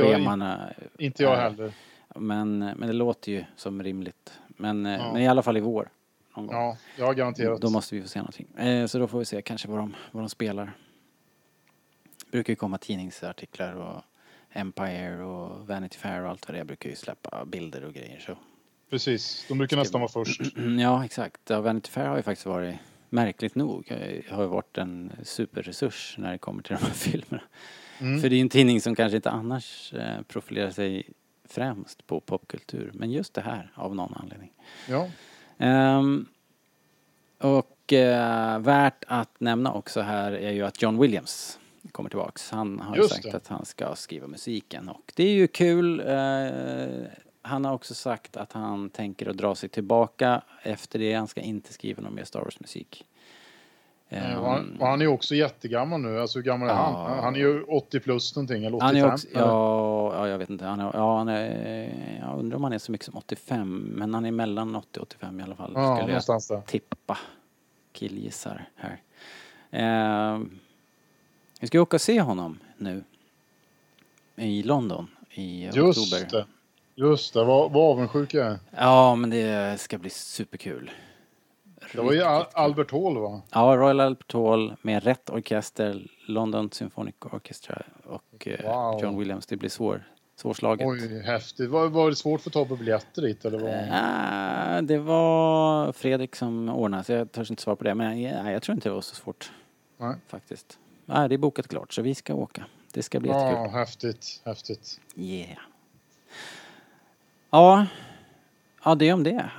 Inte jag är. heller. Men, men det låter ju som rimligt. Men, eh, Ja. men i alla fall i vår. Någon gång. Ja, har garanterat. Då måste vi få se någonting. Eh, så då får vi se kanske vad de, vad de spelar. Det brukar ju komma tidningsartiklar och Empire och Vanity Fair och allt vad det är brukar ju släppa bilder och grejer så. Precis, de brukar nästan vara först. <clears throat> Ja, exakt. Ja, Vanity Fair har ju faktiskt varit, märkligt nog, eh, har ju varit en superresurs när det kommer till de här <laughs> filmerna. Mm. För det är ju en tidning som kanske inte annars eh, profilerar sig främst på popkultur. Men just det här, av någon anledning. Ja, Ehm, och eh, värt att nämna också här är ju att John Williams kommer tillbaks. Han har ju Just sagt det. att han ska skriva musiken och det är ju kul. Eh, han har också sagt att han tänker att dra sig tillbaka efter det. Han ska inte skriva någon mer Star Wars-musik. Eh, och han, och han är också jättegammal nu. Alltså hur gammal är Ja. han? Han är ju 80 plus någonting, eller 85. Han är också, ja, ja, jag vet inte. Han är, ja, han är, jag undrar om han är så mycket som 85, men han är mellan 80 och 85 i alla fall. Ja, skulle någonstans där. jag tippa. Killgissar här. Eh, vi ska åka och se honom nu. I London i Just oktober. det. Just det, vad, vad avundsjuk jag är. Ja, men det ska bli superkul. Det var ju Al-. Albert Hall va? Ja, Royal Albert Hall med rätt orkester, London Symphonic Orchestra och eh, Wow. John Williams. Det blir svår, svårslaget. Oj, häftigt. Var, var det svårt att få tag på biljetter dit eller? Vad? Eh, det var Fredrik som ordnade, så jag törs inte svara på det. Men jag, jag tror inte det var så svårt Nej. faktiskt. Nej, det är bokat klart, så vi ska åka. Det ska bli jättekul. Ja, häftigt, häftigt. Yeah. Ja, ja det om det.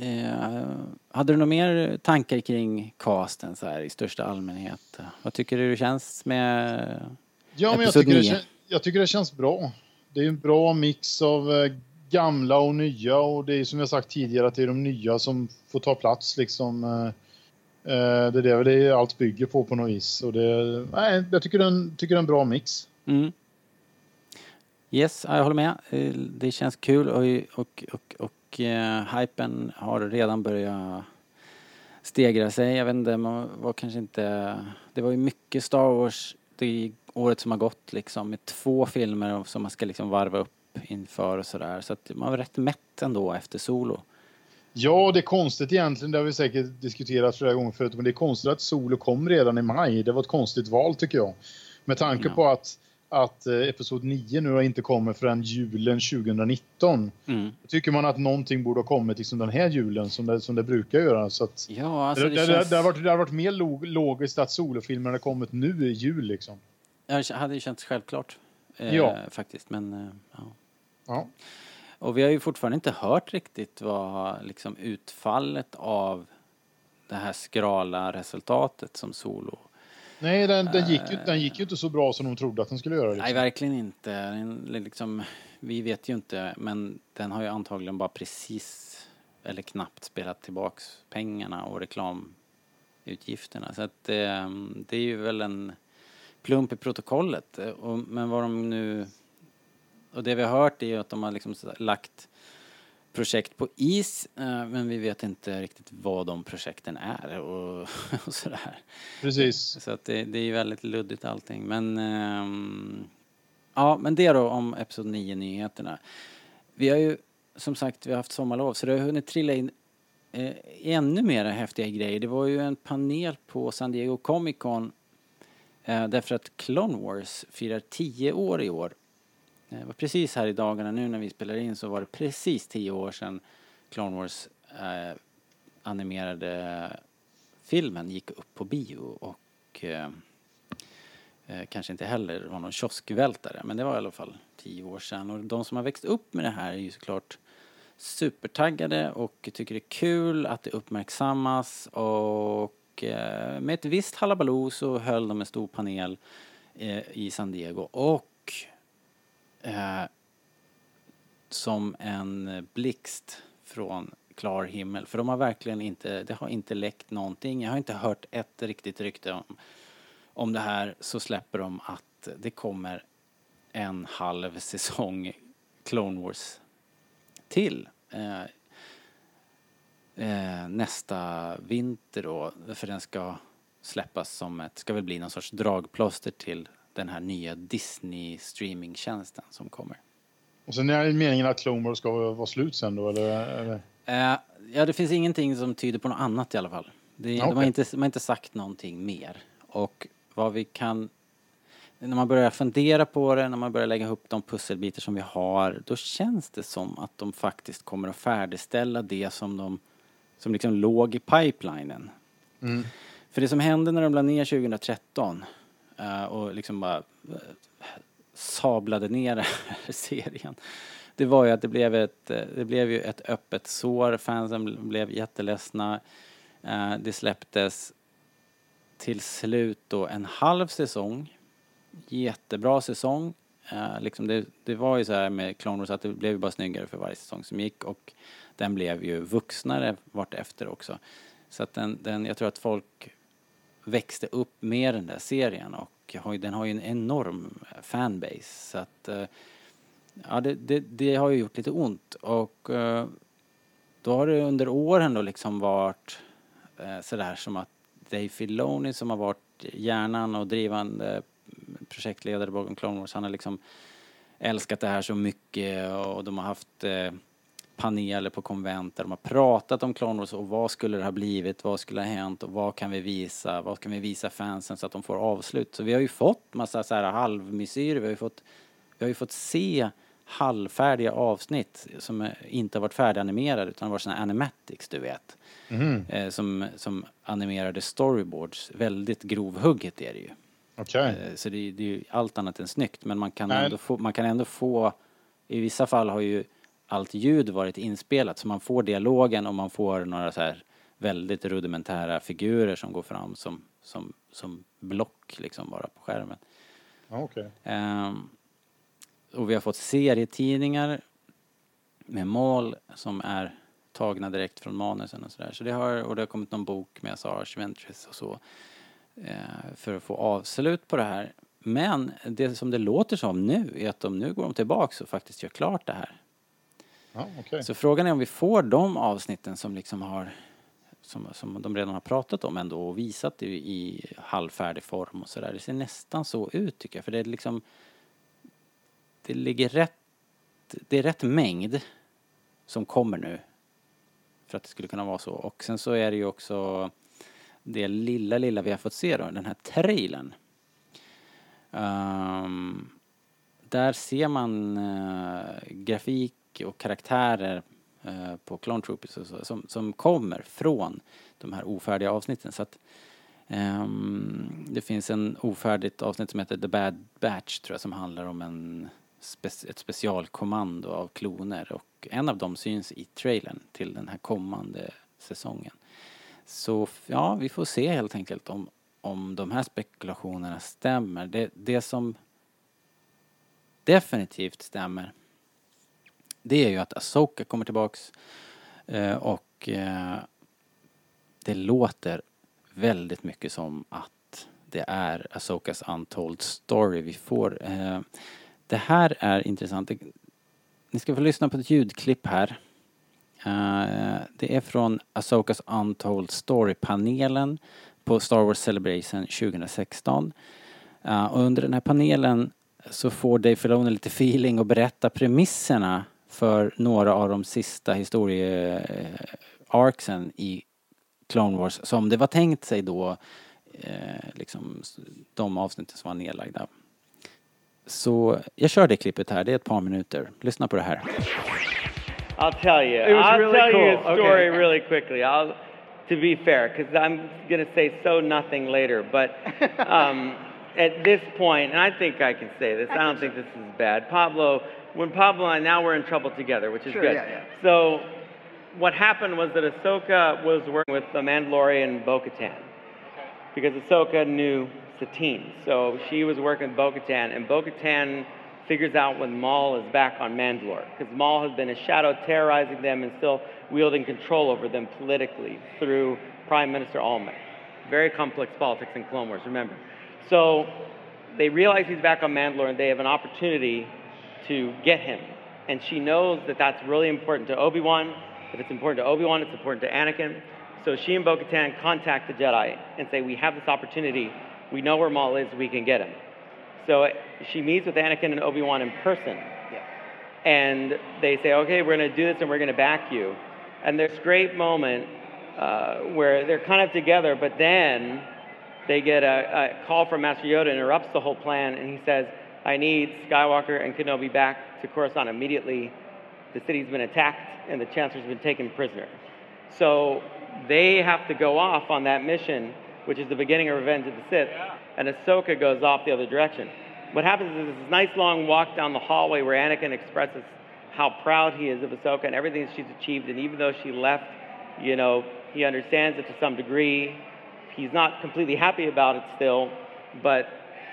Eh, hade du några mer tankar kring casten så här i största allmänhet? Vad tycker du det känns med Ja, men jag tycker, det, jag tycker det känns bra. Det är en bra mix av eh, gamla och nya och det är som jag sagt tidigare att det är de nya som får ta plats liksom. eh, Det är det, det är allt bygger på på något vis. Och det, nej, jag tycker det, är en, tycker det är en bra mix. Mm. Yes, jag håller med. Det känns kul och, och, och, och eh, hypen har redan börjat stegra sig. Jag vet inte, man var kanske inte... Det var ju mycket Star Wars det året som har gått liksom med två filmer som man ska liksom varva upp inför och sådär. Så att man var rätt mätt ändå efter Solo. Ja, det är konstigt egentligen. Det har vi säkert diskuterat flera gånger förut. Men det är konstigt att Solo kom redan i maj. Det var ett konstigt val tycker jag. Med tanke Ja. på att, att eh, Episod 9 nu inte kommer förrän julen 2019. Mm. Tycker man att någonting borde ha kommit liksom den här julen som det, som det brukar göra. Så att, Ja, alltså det, det, det, känns... det, det, har varit, det har varit mer log, logiskt att solofilmerna kommit nu i jul liksom. Jag hade ju känts självklart. Eh, Ja. Faktiskt, men eh, ja. Ja. Och vi har ju fortfarande inte hört riktigt vad liksom utfallet av det här skrala resultatet som Solo. Nej, den, den, gick ju, Eh. den gick ju inte så bra som de trodde att den skulle göra. Nej, Liksom. verkligen inte. Den, liksom, vi vet ju inte, men den har ju antagligen bara precis eller knappt spelat tillbaks pengarna och reklamutgifterna. Så att eh, det är ju väl en plump i protokollet. Och, men vad de nu... Och det vi har hört är ju att de har liksom lagt projekt på is, eh, men vi vet inte riktigt vad de projekten är <laughs> och, och sådär. Precis. Så att det, det är ju väldigt luddigt allting. Men ehm, ja, men det då om Episod 9-nyheterna. Vi har ju som sagt vi har haft sommarlov så det har hunnit trilla in eh, ännu mer häftiga grejer. Det var ju en panel på San Diego Comic Con eh, därför att Clone Wars firar 10 år i år. Eh, det var precis här i dagarna nu när vi spelar in så var det precis tio år sedan Clone Wars eh, animerade filmen gick upp på bio och eh, eh, kanske inte heller var någon kioskvältare men det var i alla fall tio år sedan. Och de som har växt upp med det här är ju såklart supertaggade och tycker det är kul att det uppmärksammas och eh, med ett visst halabaloo så höll de en stor panel eh, i San Diego och eh, som en blixt från klar himmel. För de har verkligen inte, det har inte läckt någonting. Jag har inte hört ett riktigt rykte om, om det här. Så släpper de att det kommer en halv säsong Clone Wars till. Eh, eh, nästa vinter då. För den ska släppas som ett, ska väl bli någon sorts dragplåster till den här nya Disney streamingtjänsten som kommer. Och sen är det meningen att Clone Wars ska vara slut sen då, eller? eller? Eh, ja, det finns ingenting som tyder på något annat i alla fall. Det, De har inte, de har inte sagt någonting mer. Och vad vi kan... När man börjar fundera på det, när man börjar lägga ihop de pusselbitar som vi har, då känns det som att de faktiskt kommer att färdigställa det som de som liksom låg i pipelinen. Mm. För det som hände när de la ner 2013 eh, Eh, och liksom bara eh, sablade ner <laughs> den här serien. Det var ju att det blev ett, eh, det blev ju ett öppet sår. Fansen blev jätteledsna. Det släpptes till slut då en halv säsong. Jättebra säsong. Liksom det, det var ju så här med Clone Wars att det blev ju bara snyggare för varje säsong som gick och den blev ju vuxnare vart efter också. Så att den, den, jag tror att folk växte upp med den där serien och har, den har ju en enorm eh, fanbase. Så att, eh, ja, det, det, det har ju gjort lite ont och eh, då har det under åren då liksom varit sådär som att Dave Filoni som har varit hjärnan och drivande projektledare bakom Clone Wars, han har liksom älskat det här så mycket och de har haft eh, paneler på konvent där de har pratat om Clone Wars och vad skulle det ha blivit, vad skulle ha hänt och vad kan vi visa, vad kan vi visa fansen så att de får avslut. Så vi har ju fått massa så här halvmesyrer, vi har ju fått, vi har ju fått se halvfärdiga avsnitt som inte har varit färdiganimerade utan har varit såna här animatics, du vet. Mhm. Eh, som, som animerade storyboards. Väldigt grovhugget är det ju. Okej. Eh, Så det, är- det är ju allt annat än snyggt. Men man kan, Nej. ändå få, man kan ändå få, i vissa fall har ju allt ljud varit inspelat så man får dialogen och man får några så här väldigt rudimentära figurer som går fram som, som, som block liksom bara på skärmen. Ja, okej. Ehm, och vi har fått serietidningar med mål som är tagna direkt från manusen och sådär. Så det har, och det har kommit någon bok med Sars Ventress och så eh, för att få avslut på det här. Men det som det låter som nu är att de nu går de tillbaks och faktiskt gör klart det här. Ja. Så frågan är om vi får de avsnitten som liksom har som, som de redan har pratat om ändå och visat i, i halvfärdig form och sådär. Det ser nästan så ut tycker jag för det är liksom det ligger rätt det är rätt mängd som kommer nu för att det skulle kunna vara så och sen så är det ju också det lilla lilla vi har fått se då, den här trailern. Um, där ser man uh, grafik och karaktärer eh, på Clone Troopers och så, som, som kommer från de här ofärdiga avsnitten. Så att, ehm, det finns en ofärdigt avsnitt som heter The Bad Batch tror jag som handlar om en spe- ett specialkommando av kloner och en av dem syns i trailern till den här kommande säsongen. Så ja, vi får se helt enkelt om, om de här spekulationerna stämmer. Det, det som definitivt stämmer det är ju att Asoka kommer tillbaks eh, och eh, det låter väldigt mycket som att det är Asokas Untold Story vi får. Eh, det här är intressant. Ni ska få lyssna på ett ljudklipp här. Eh, det är från Asokas Untold Story-panelen på Star Wars Celebration 2016. Eh, och under den här panelen så får Dave Filoni lite feeling och berätta premisserna för några av de sista historie-arcsen i Clone Wars som det var tänkt sig då, eh, liksom de avsnitten som var nedlagda. Så jag kör det klippet här, det är ett par minuter. Lyssna på det här. I'll tell you. It was I'll really tell you a cool. story Okay. really quickly. I'll, to be fair, because I'm going to say so nothing later. But <laughs> um, at this point, and I think I can say this. I don't think this is bad. Pablo, when Pablo and I now we're in trouble together, which is Sure, good. yeah, yeah. So, what happened was that Ahsoka was working with the Mandalorian Bo-Katan because Ahsoka knew Satine. So she was working with Bo-Katan, and Bo-Katan figures out when Maul is back on Mandalore, because Maul has been a shadow terrorizing them and still wielding control over them politically through Prime Minister Almec. Very complex politics in Clone Wars, remember. So they realize he's back on Mandalore, and they have an opportunity to get him. And she knows that that's really important to Obi-Wan. If it's important to Obi-Wan, it's important to Anakin. So she and Bo-Katan contact the Jedi and say, we have this opportunity. We know where Maul is. We can get him. So she meets with Anakin and Obi-Wan in person. And they say, okay, we're going to do this and we're going to back you. And there's this great moment uh, where they're kind of together, but then they get a, a call from Master Yoda, interrupts the whole plan, and he says, I need Skywalker and Kenobi back to Coruscant immediately. The city's been attacked and the Chancellor's been taken prisoner. So they have to go off on that mission, which is the beginning of Revenge of the Sith, and Ahsoka goes off the other direction. What happens is this nice long walk down the hallway where Anakin expresses how proud he is of Ahsoka and everything she's achieved, and even though she left, you know, he understands it to some degree. He's not completely happy about it still, but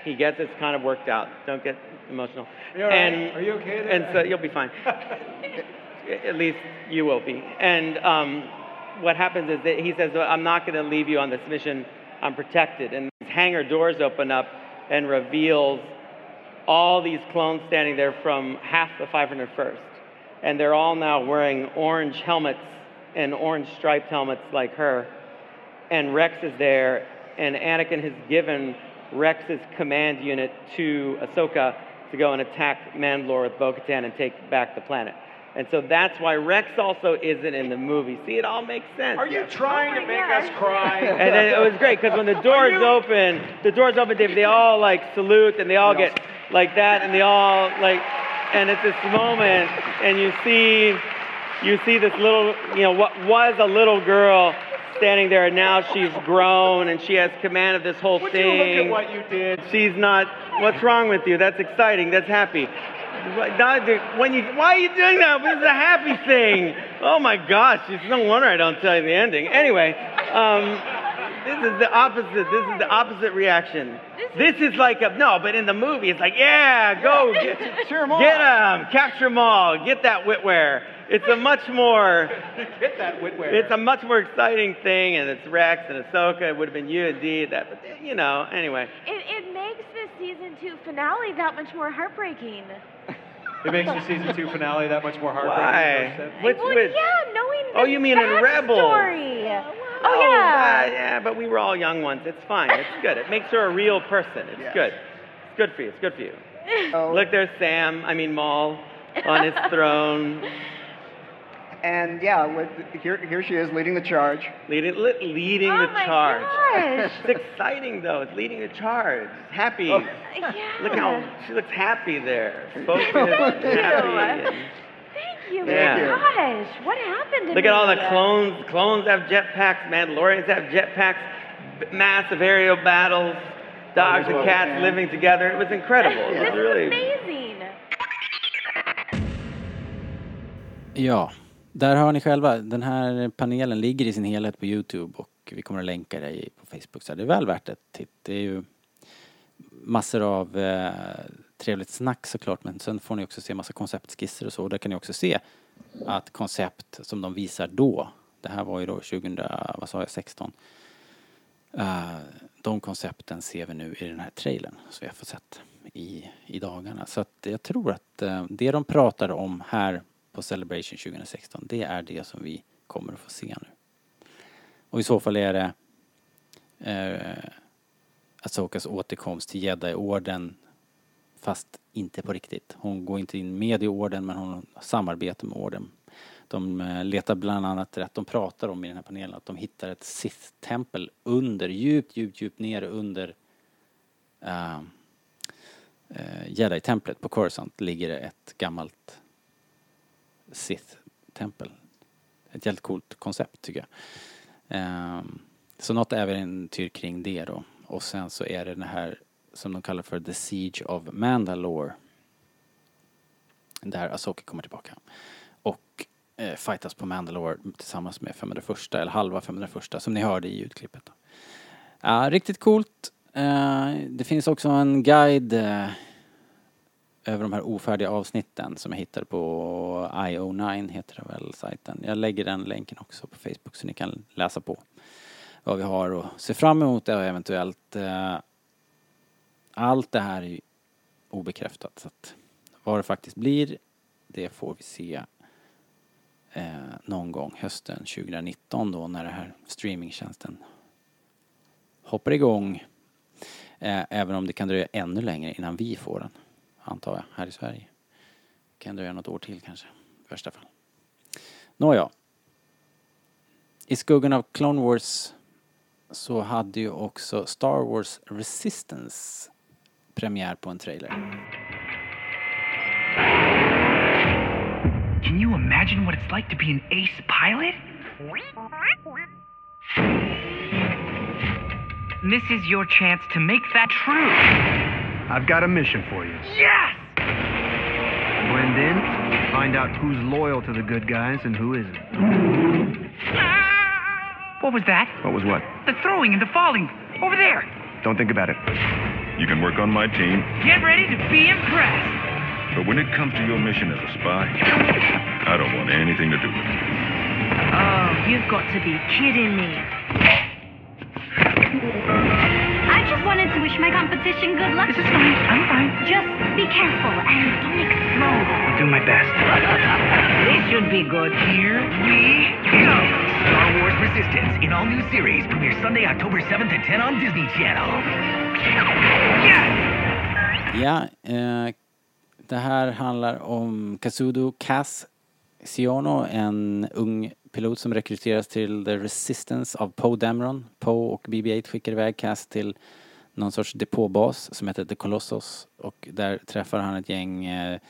he gets it's kind of worked out. Don't get emotional. You all right? And, Are you okay there? And so you'll be fine. <laughs> At least you will be. And um, what happens is that he says, "I'm not going to leave you on this mission I'm protected. And these hangar doors open up and reveals all these clones standing there from half the 501st. And they're all now wearing orange helmets and orange striped helmets like her. And Rex is there, and Anakin has given Rex's command unit to Ahsoka to go and attack Mandalore with Bo Katan and take back the planet. And so that's why Rex also isn't in the movie. See, it all makes sense. Are you trying to make us cry? <laughs> And then it was great because when the doors open, the doors open, David, they all like salute and they all get like that and they all like, and it's this moment and you see, you see this little, you know, what was a little girl standing there and now she's grown and she has command of this whole Would thing. you look at what you did? She's not. What's wrong with you? That's exciting. That's happy. When you, why are you doing that? This is a happy thing. Oh my gosh! It's no wonder I don't tell you the ending. Anyway, um, this is the opposite. This is the opposite reaction. This is like a no, but in the movie it's like yeah, go get, <laughs> Cheer 'em on. get them, capture them all, get that witware. It's a much more Get that witware. it's a much more exciting thing, and it's Rex and Ahsoka. It would have been you and Dee. That, but you know. Anyway, It, it makes the season two finale that much more heartbreaking. It makes the season two finale that much more heartbreaking. Why? Which, well, which? yeah, knowing Oh, the you mean in Rebel? backstory. Oh, Oh, yeah. uh, yeah, but we were all young ones. It's fine. It's good. It makes her a real person. It's good. It's good for you. It's good for you. <laughs> Look, there's Sam. I mean Maul on his <laughs> throne. And yeah, with, here, here she is leading the charge. Leading, li- leading Oh the my charge. gosh. It's exciting though. It's leading the charge. Happy. Oh, yeah. Look how she looks happy there. Focused, Thank you. happy. and- Thank you. Yeah. My gosh, what happened to Look me? at all the clones. Clones have jetpacks. Mandalorians have jetpacks. b- Massive aerial battles. Dogs and cats living together. It was incredible. It This was really. is amazing. Ja, där har ni själva. Den här panelen ligger i sin helhet på Youtube och vi kommer att länka det på Facebook. Så det är väl värt ett titt. Det är ju massor av eh, trevligt snack såklart men sen får ni också se massa konceptskisser och så. Och där kan ni också se att koncept som de visar då, det här var ju då 2000, vad sa jag, 16. Uh, eh, de koncepten ser vi nu i den här trailern som vi har fått sett i, i dagarna. Så att jag tror att uh, det de pratar om här på Celebration 2016, det är det som vi kommer att få se nu. Och i så fall är det eh, Asokas återkomst till Jedi-orden fast inte på riktigt. Hon går inte in med i orden men hon samarbetar med orden. De eh, letar bland annat rätt, de pratar om i den här panelen att de hittar ett Sith-tempel under, djupt, djupt, djupt ner under uh, Jedi-templet på Coruscant ligger det ett gammalt Sith-tempel. Ett jävligt coolt koncept tycker jag. Um, så något äventyr kring det då. Och sen så är det den här som de kallar för The Siege of Mandalore. Där Asoka kommer tillbaka. Och eh, fightas på Mandalore tillsammans med 501 eller halva 501 som ni hörde i ljudklippet. Då. Ja, riktigt coolt. Uh, det finns också en guide uh, över de här ofärdiga avsnitten som jag hittade på IO9 heter det väl sajten. Jag lägger den länken också på Facebook så ni kan läsa på vad vi har att se fram emot och eventuellt eh, allt det här är ju obekräftat så att vad det faktiskt blir det får vi se eh, någon gång hösten 2019 då när den här streamingtjänsten hoppar igång. Eh, även om det kan dröja ännu längre innan vi får den antar jag, här i Sverige. Kan dröja något år till kanske, i värsta fall. Nåja. I skuggan av Clone Wars så hade ju också Star Wars Resistance premiär på en trailer. Can you imagine what it's like to be an ace pilot? This is your chance to make that true. I've got a mission for you. Yes! Blend in, find out who's loyal to the good guys and who isn't. Ah! What was that? What was what? The throwing and the falling. Over there. Don't think about it. You can work on my team, Get ready to be impressed. but when it comes to your mission as a spy, I don't want anything to do with it. Oh, you've got to be kidding me. I just wanted to wish my competition good luck. This is fine. I'm fine. Just be careful and don't explode. I'll do my best. <laughs> This should be good. Here we go! Star Wars Resistance in all new series premieres Sunday, October 7th at 10 on Disney Channel. Yes! Ja, eh, det här handlar om Kazudo Kaz Siono, en ung pilot som rekryteras till The Resistance av Poe Dameron. Poe och BB-8 skickar iväg Cass till någon sorts depåbas som heter The Colossus. Och där träffar han ett gäng eh,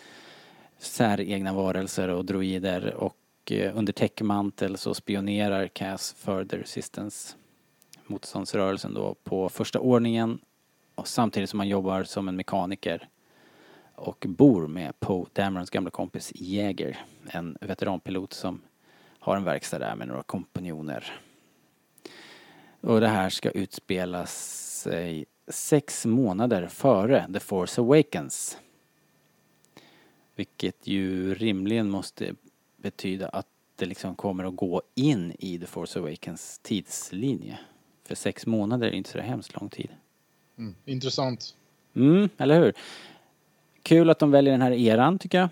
säregna varelser och droider och eh, under täckmantel så spionerar Cass för The Resistance motståndsrörelsen då på första ordningen. Och samtidigt som han jobbar som en mekaniker och bor med Poe Damerons gamla kompis Jäger, en veteranpilot som har en verkstad där med några kompanjoner. Och det här ska utspela sig sex månader före The Force Awakens. Vilket ju rimligen måste betyda att det liksom kommer att gå in i The Force Awakens tidslinje. För sex månader är inte så hemskt lång tid. Mm. Intressant. Mm, eller hur? Kul att de väljer den här eran tycker jag.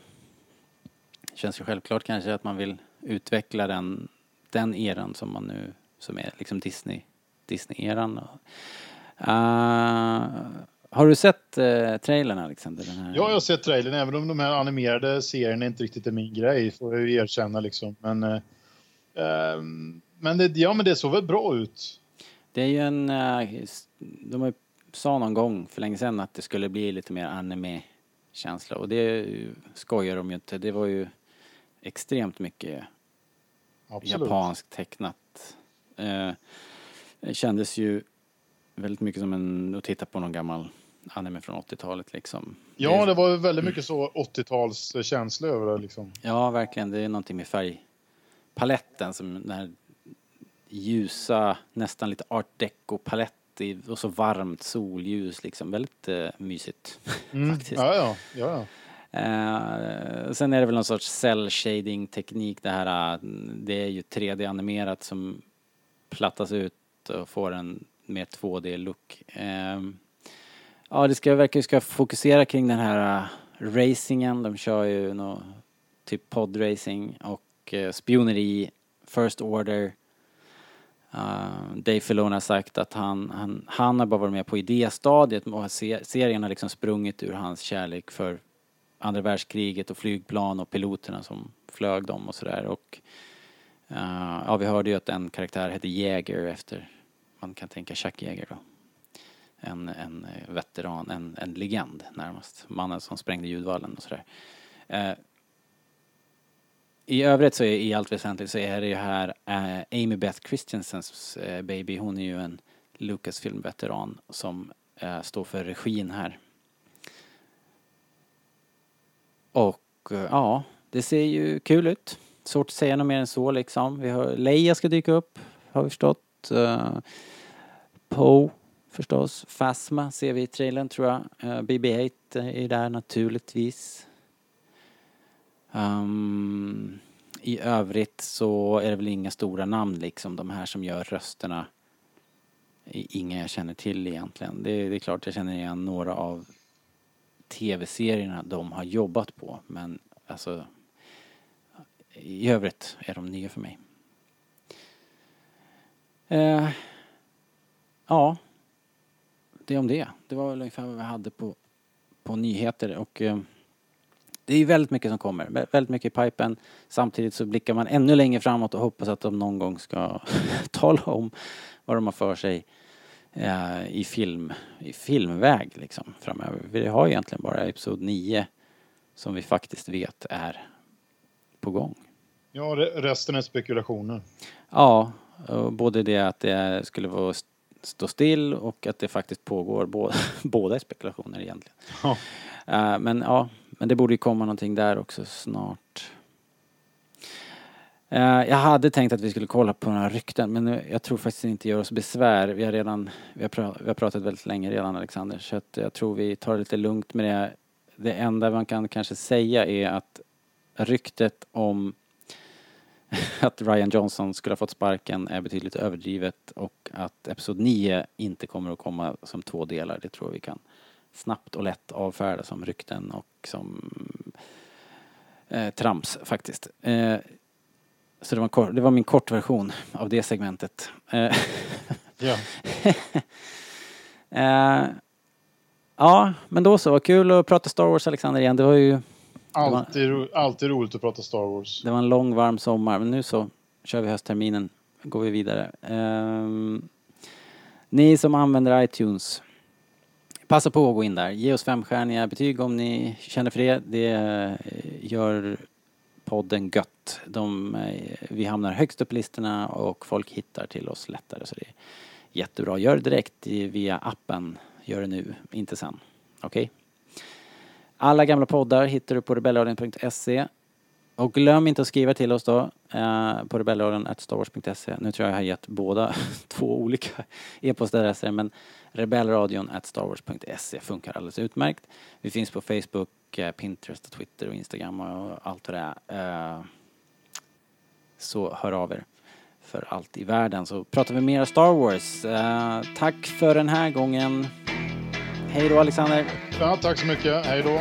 Känns ju självklart kanske att man vill utveckla den, den eran som man nu, som är liksom Disney, Disney-eran. Uh, har du sett uh, trailern Alexander? Den här? Ja, jag har sett trailern, även om de här animerade serierna inte riktigt är min grej, får jag ju erkänna liksom. Men, uh, men, det, ja, men det såg väl bra ut. Det är ju en, uh, de har sa någon gång för länge sedan att det skulle bli lite mer anime-känsla och det skojar de ju inte. Det var ju extremt mycket Absolut. japanskt tecknat. Eh, det kändes ju väldigt mycket som en, att titta på någon gammal anime från 80-talet liksom. Ja, det var väldigt mycket så 80-talskänsla över det liksom. Ja, verkligen. Det är någonting med färgpaletten som den här ljusa, nästan lite art deco-palett och så varmt solljus liksom. Väldigt uh, mysigt mm. <laughs> faktiskt. Ja, ja. ja, ja. Eh, sen är det väl någon sorts cell shading teknik det här. Eh, det är ju 3D-animerat som plattas ut och får en mer 2D-look. Eh, ja, det ska verkar ska fokusera kring den här eh, racingen. De kör ju något typ podracing och eh, spioneri, First Order. Uh, Dave Filoni har sagt att han, han, han har bara varit med på idéstadiet och serien har liksom sprungit ur hans kärlek för andra världskriget och flygplan och piloterna som flög dem och sådär och uh, ja, vi hörde ju att en karaktär hette Jäger efter, man kan tänka Chuck Jäger då. En, en eh, veteran, en, en legend närmast. Mannen som sprängde ljudvallen och sådär. Uh, i övrigt så är i allt väsentligt så är det ju här uh, Amy Beth Christiansens baby. Hon är ju en Lucasfilm-veteran som står för regin här. Och eh, ja, det ser ju kul ut. Svårt att säga något mer än så liksom. Vi har Leia ska dyka upp, har vi förstått. Uh, Poe förstås. Phasma ser vi i trailern tror jag. Eh, uh, BB-8 är där naturligtvis. Um, I övrigt så är det väl inga stora namn liksom. De här som gör rösterna. Inga jag känner till egentligen. Det, det är klart jag känner igen några av tv-serierna de har jobbat på. Men alltså i övrigt är de nya för mig. Eh, ja, det om det. Det var väl ungefär vad vi hade på, på nyheter och eh, det är väldigt mycket som kommer, väldigt mycket i pipen. Samtidigt så blickar man ännu längre framåt och hoppas att de någon gång ska <laughs> tala om vad de har för sig eh, i film, i filmväg liksom framöver. Vi har egentligen bara Episod 9 som vi faktiskt vet är på gång. Ja, resten är spekulationer. Ja, både det att det skulle vara stå still och att det faktiskt pågår. Båda, <laughs> båda är spekulationer egentligen. Ja. Uh, men ja, men det borde ju komma någonting där också snart. Eh, jag hade tänkt att vi skulle kolla på några rykten men jag tror faktiskt inte gör oss besvär. Vi har redan, vi har, pratat, vi har pratat väldigt länge redan Alexander så att jag tror vi tar det lite lugnt med det. Det enda man kan kanske säga är att ryktet om <laughs> att Ryan Johnson skulle ha fått sparken är betydligt överdrivet och att Episod 9 inte kommer att komma som två delar, det tror jag vi kan snabbt och lätt avfärda som rykten och som eh, trams faktiskt. Eh, så det var, kort, det var min kortversion av det segmentet. Eh, Ja. <laughs> eh, ja, men då så, kul att prata Star Wars Alexander igen. Det var ju... Alltid, ro- alltid roligt att prata Star Wars. Det var en lång varm sommar, men nu så kör vi höstterminen. Går vi vidare. Ehm, ni som använder iTunes, passa på att gå in där. Ge oss femstjärniga betyg om ni känner för det. Det eh, gör podden gött. De, eh, vi hamnar högst upp i listorna och folk hittar till oss lättare. Så det är jättebra. Gör det direkt via appen. Gör det nu, inte sen. Okej? Alla gamla poddar hittar du på rebellradion.se. Och glöm inte att skriva till oss då eh, på rebellradion.starwars.se. Nu tror jag jag har gett båda <laughs> två olika e-postadresser men rebellradion.starwars.se funkar alldeles utmärkt. Vi finns på Facebook, eh, Pinterest, Twitter och Instagram och allt vad det är. Eh, så hör av er för allt i världen så pratar vi mer Star Wars. Eh, tack för den här gången. Hej då Alexander. Ja, tack så mycket. Hej då.